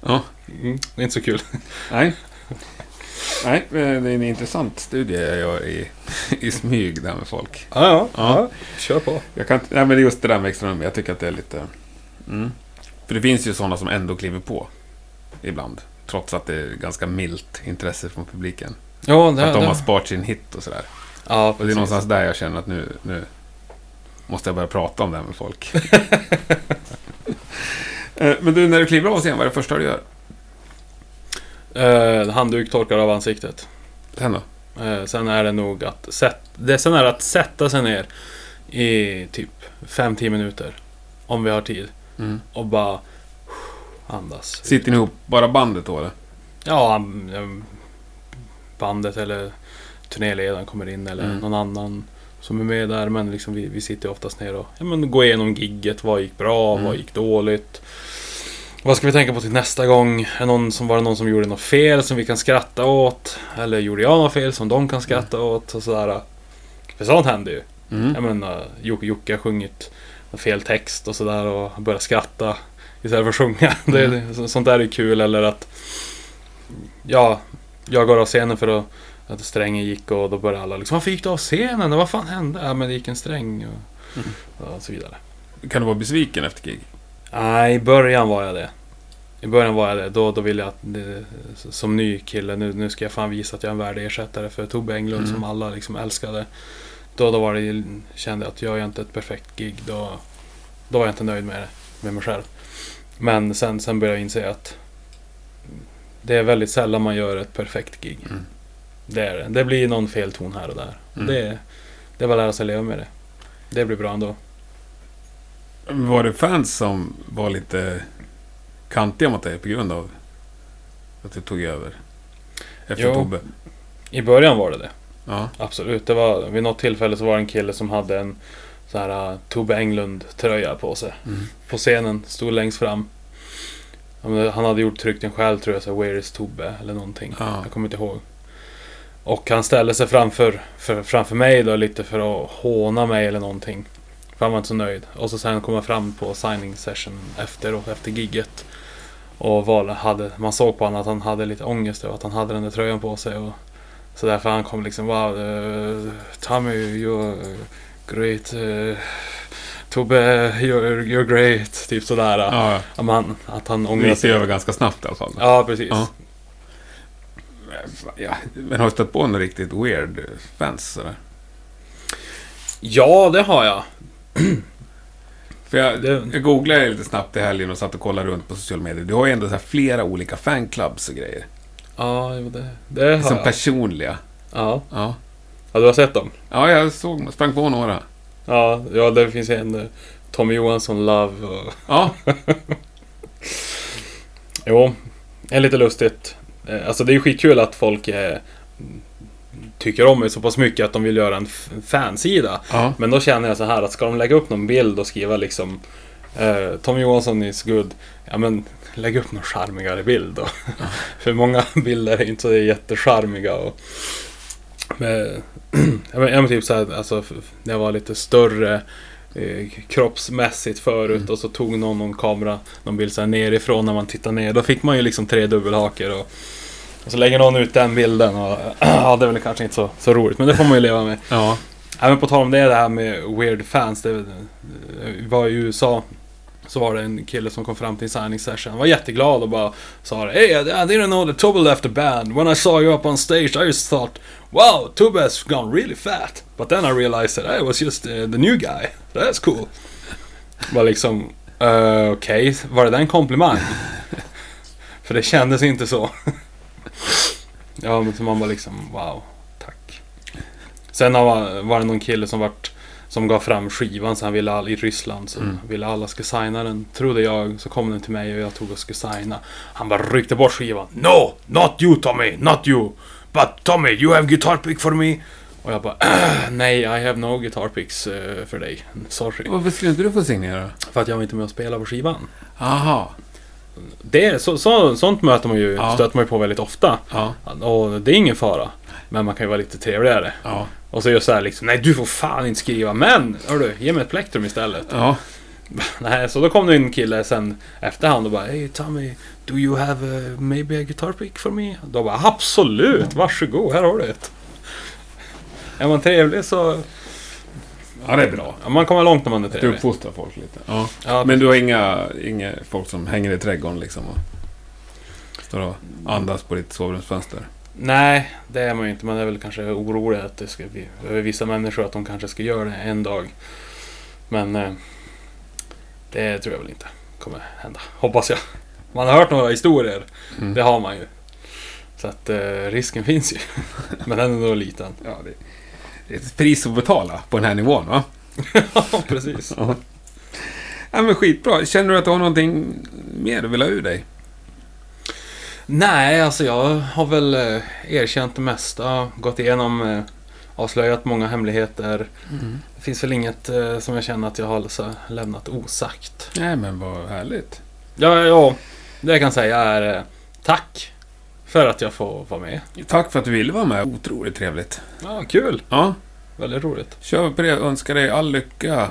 Ja. Mm, det är inte så kul. Nej. Nej, det är en intressant studie jag gör i, i smyg där med folk. Ja, ja. Ja. Kör på. Jag kan nej, men just det där med extra nummer, jag tycker att det är lite... Mm. För det finns ju sådana som ändå kliver på. Ibland. Trots att det är ganska milt intresse från publiken. Ja, det, att de det. har sparat sin hit och sådär. Ja, Och det är precis. någonstans där jag känner att nu, nu måste jag börja prata om det här med folk. Eh, Men du, när du kliver av scen, vad är det första du gör? Eh, handduk torkar av ansiktet. Sen då? Eh, sen är det nog att sätt, det, sen är att sätta sig ner i typ 5-10 minuter. Om vi har tid. Mm. Och bara andas. Sitter ni ihop bara bandet då eller? Ja, mm, bandet eller turnéledaren kommer in eller Mm. någon annan som är med där. Men liksom vi, vi sitter oftast ner och ja, men går igenom gigget. Vad gick bra? Mm. Vad gick dåligt? Vad ska vi tänka på till nästa gång? Är någon som, var det någon som gjorde något fel som vi kan skratta åt? Eller gjorde jag något fel som de kan skratta åt? Och sådär. För sånt händer ju. Mm. Jag menar, Jocke har sjungit fel text och sådär och börjat skratta istället för att sjunga. Mm. det, sånt där är kul. Eller att ja, jag går av scenen för att, att strängen gick och då började alla liksom Varför gick du av scenen? Vad fan hände? Ja men det gick en sträng och, Mm. och så vidare. Kan du vara besviken efter gig? Nej, i början var jag det. I början var jag det. Då, då ville jag att, som ny kille, nu, nu ska jag fan visa att jag är en värdig ersättare för Tobbe Englund Mm. som alla liksom älskade. Då, då var det, kände jag att jag gör inte ett perfekt gig. Då, då var jag inte nöjd med det, med mig själv. Men sen, sen började jag inse att det är väldigt sällan man gör ett perfekt gig. Mm. Det är det. Det blir någon fel ton här och där. Mm. Det, det är bara att lära sig leva med det. Det blir bra ändå. Var det fans som var lite kantiga mot dig på grund av att du tog över? Efter Jo. Tobbe? I början var det det. Ja. Absolut. Det var, vid något tillfälle så var det en kille som hade en så här uh, Tobbe Englund-tröja på sig. Mm. På scenen, stod längst fram. Han hade gjort tryckt den själv tror jag, så här, Where is Tobbe? Eller någonting. Ja. Jag kommer inte ihåg. Och han ställde sig framför, för, framför mig då lite för att håna mig eller någonting. För han var inte så nöjd. Och så sen kom jag fram på signing session efter, och efter gigget. Och var, hade, man såg på honom att han hade lite ångest över att han hade den där tröjan på sig. Och, så därför han kom liksom wow, uh, Tommy you're great. Uh, Tobbe you're, you're great. Typ sådär. Ja. Ja, men han, att han det ångrar gick sig. över ganska snabbt i alla fall. Ja, precis. Ja. Ja, men har du stött på några riktigt weird fans sådär? Ja, det har jag. För jag, Det- jag googlade lite snabbt i helgen och satt och kollade runt på sociala medier. Du har ju ändå så flera olika fanclubs och grejer. Ja, jo, det, det har Som jag. personliga. Ja. Ja. ja, du har sett dem? ja, jag såg, sprang på några. Ja, ja det finns en eh, Tommy Johansson Love och... Ja, Jo, det är lite lustigt. Eh, Alltså det är ju skitkul att folk eh, tycker om mig så pass mycket att de vill göra en fansida. ja. Men då känner jag så här att ska de lägga upp någon bild och skriva liksom eh, Tommy Johansson is good. Ja men lägg upp någon charmigare bild då. För många bilder är inte så jättecharmiga. Och, ja, men, ja, men typ så här, alltså jag var lite större eh, kroppsmässigt förut Mm. och så tog någon någon kamera, någon bild så här nerifrån när man tittar ner. Då fick man ju liksom tre dubbelhaker och, och så lägger någon ut den bilden och ja, det är väl kanske inte så, så roligt men det får man ju leva med. ja. Även på tal om det, det här med weird fans. Det, var i USA. Så var det en kille som kom fram till en signing session. Han var jätteglad och bara sa Hey, I didn't know the Tubbe left the band. When I saw you up on stage I just thought Wow, Tubbe has gone really fat. But then I realized that I was just uh, the new guy. That's cool. Var liksom, uh, okej, okay. var det där en komplimang? För det kändes inte så. ja, men man var liksom, wow, tack. Sen var, var det någon kille som vart som gav fram skivan så han ville all, i Ryssland. Så mm. ville alla skulle signa den. Trodde jag. Så kom den till mig och jag tog och skulle signa. Han bara ryckte bort skivan. No! Not you Tommy! Not you! But Tommy, you have guitar pick for me! Och jag bara äh, Nej, I have no guitar picks uh, för dig. Sorry. Varför skulle inte du få signera? För att jag var inte med och spela på skivan. Aha. Det, så, så, sånt möter man ju, ja. stöter man ju på väldigt ofta. Ja. Och det är ingen fara. Men man kan ju vara lite trevligare. Ja. Och så just så här liksom, nej du får fan inte skriva, men hörru, ge mig ett plektrum istället. Ja. Nej, så då kom det en kille sen efterhand och bara Hey Tommy, do you have a, maybe a guitar pick for me? Då bara absolut, varsågod, här har du ett. Är man trevlig så... Ja, det är bra. Man kommer långt när man är trevlig. Du uppfostrar folk lite. Ja. ja. Men du har inga, inga folk som hänger i trädgården liksom och står och andas på ditt sovrumsfönster? Nej, det är man ju inte. Man är väl kanske orolig att det ska bli över vissa människor att de kanske ska göra det en dag. Men eh, det tror jag väl inte kommer hända. Hoppas jag. Man har hört några historier. Mm. Det har man ju. Så att eh, risken finns ju. Men den är nog liten. Ja, det, det, är ett pris att betala på den här nivån va? ja, precis. ja. ja, men skitbra. Känner du att du har någonting mer du vill ha ur dig? Nej, alltså jag har väl eh, erkänt det mesta. Gått igenom, eh, avslöjat många hemligheter. Mm. Det finns väl inget eh, som jag känner att jag har lämnat osagt. Nej, men vad härligt. Ja, ja det jag kan säga är tack för att jag får vara med. Tack för att du ville vara med. Otroligt trevligt. Ja, kul. Ja. Väldigt roligt. Kör på det. Önskar dig all lycka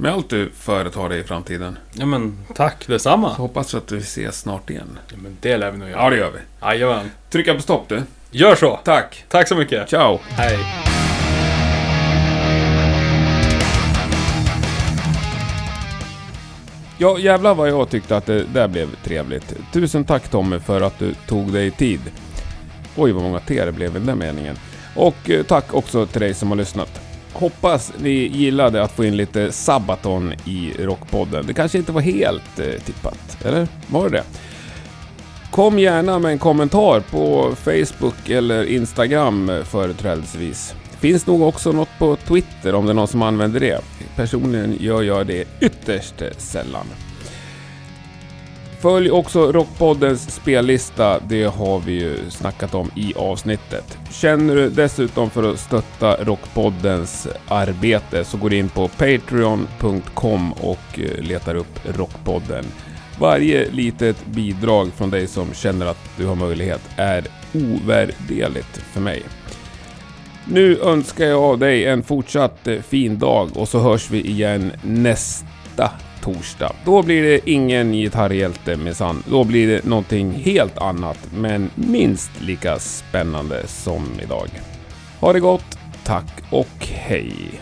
med allt du företar dig i framtiden. Ja men tack detsamma. Så hoppas att vi ses snart igen. Ja men det lär vi nog göra. Ja det gör vi. Jajamän. Trycka på stopp du. Gör så. Tack. Tack så mycket. Ciao. Hej. Ja, jävlar vad jag tyckte att det där blev trevligt. Tusen tack Tommy för att du tog dig tid. Oj, vad många T det blev i den meningen. Och eh, tack också till dig som har lyssnat. Hoppas ni gillade att få in lite Sabaton i Rockpodden. Det kanske inte var helt eh, tippat, eller? Var det det? Kom gärna med en kommentar på Facebook eller Instagram eh, företrädesvis. Finns nog också något på Twitter om det är någon som använder det. Personligen gör jag det ytterst eh, sällan. Följ också Rockpoddens spellista, det har vi ju snackat om i avsnittet. Känner du dessutom för att stötta Rockpoddens arbete så går du in på Patreon.com och eh, letar upp Rockpodden. Varje litet bidrag från dig som känner att du har möjlighet är ovärderligt för mig. Nu önskar jag dig en fortsatt eh, fin dag och så hörs vi igen nästa torsdag. Då blir det ingen gitarrhjälte minsann. Då blir det någonting helt annat, men minst lika spännande som idag. Ha det gott, tack och hej!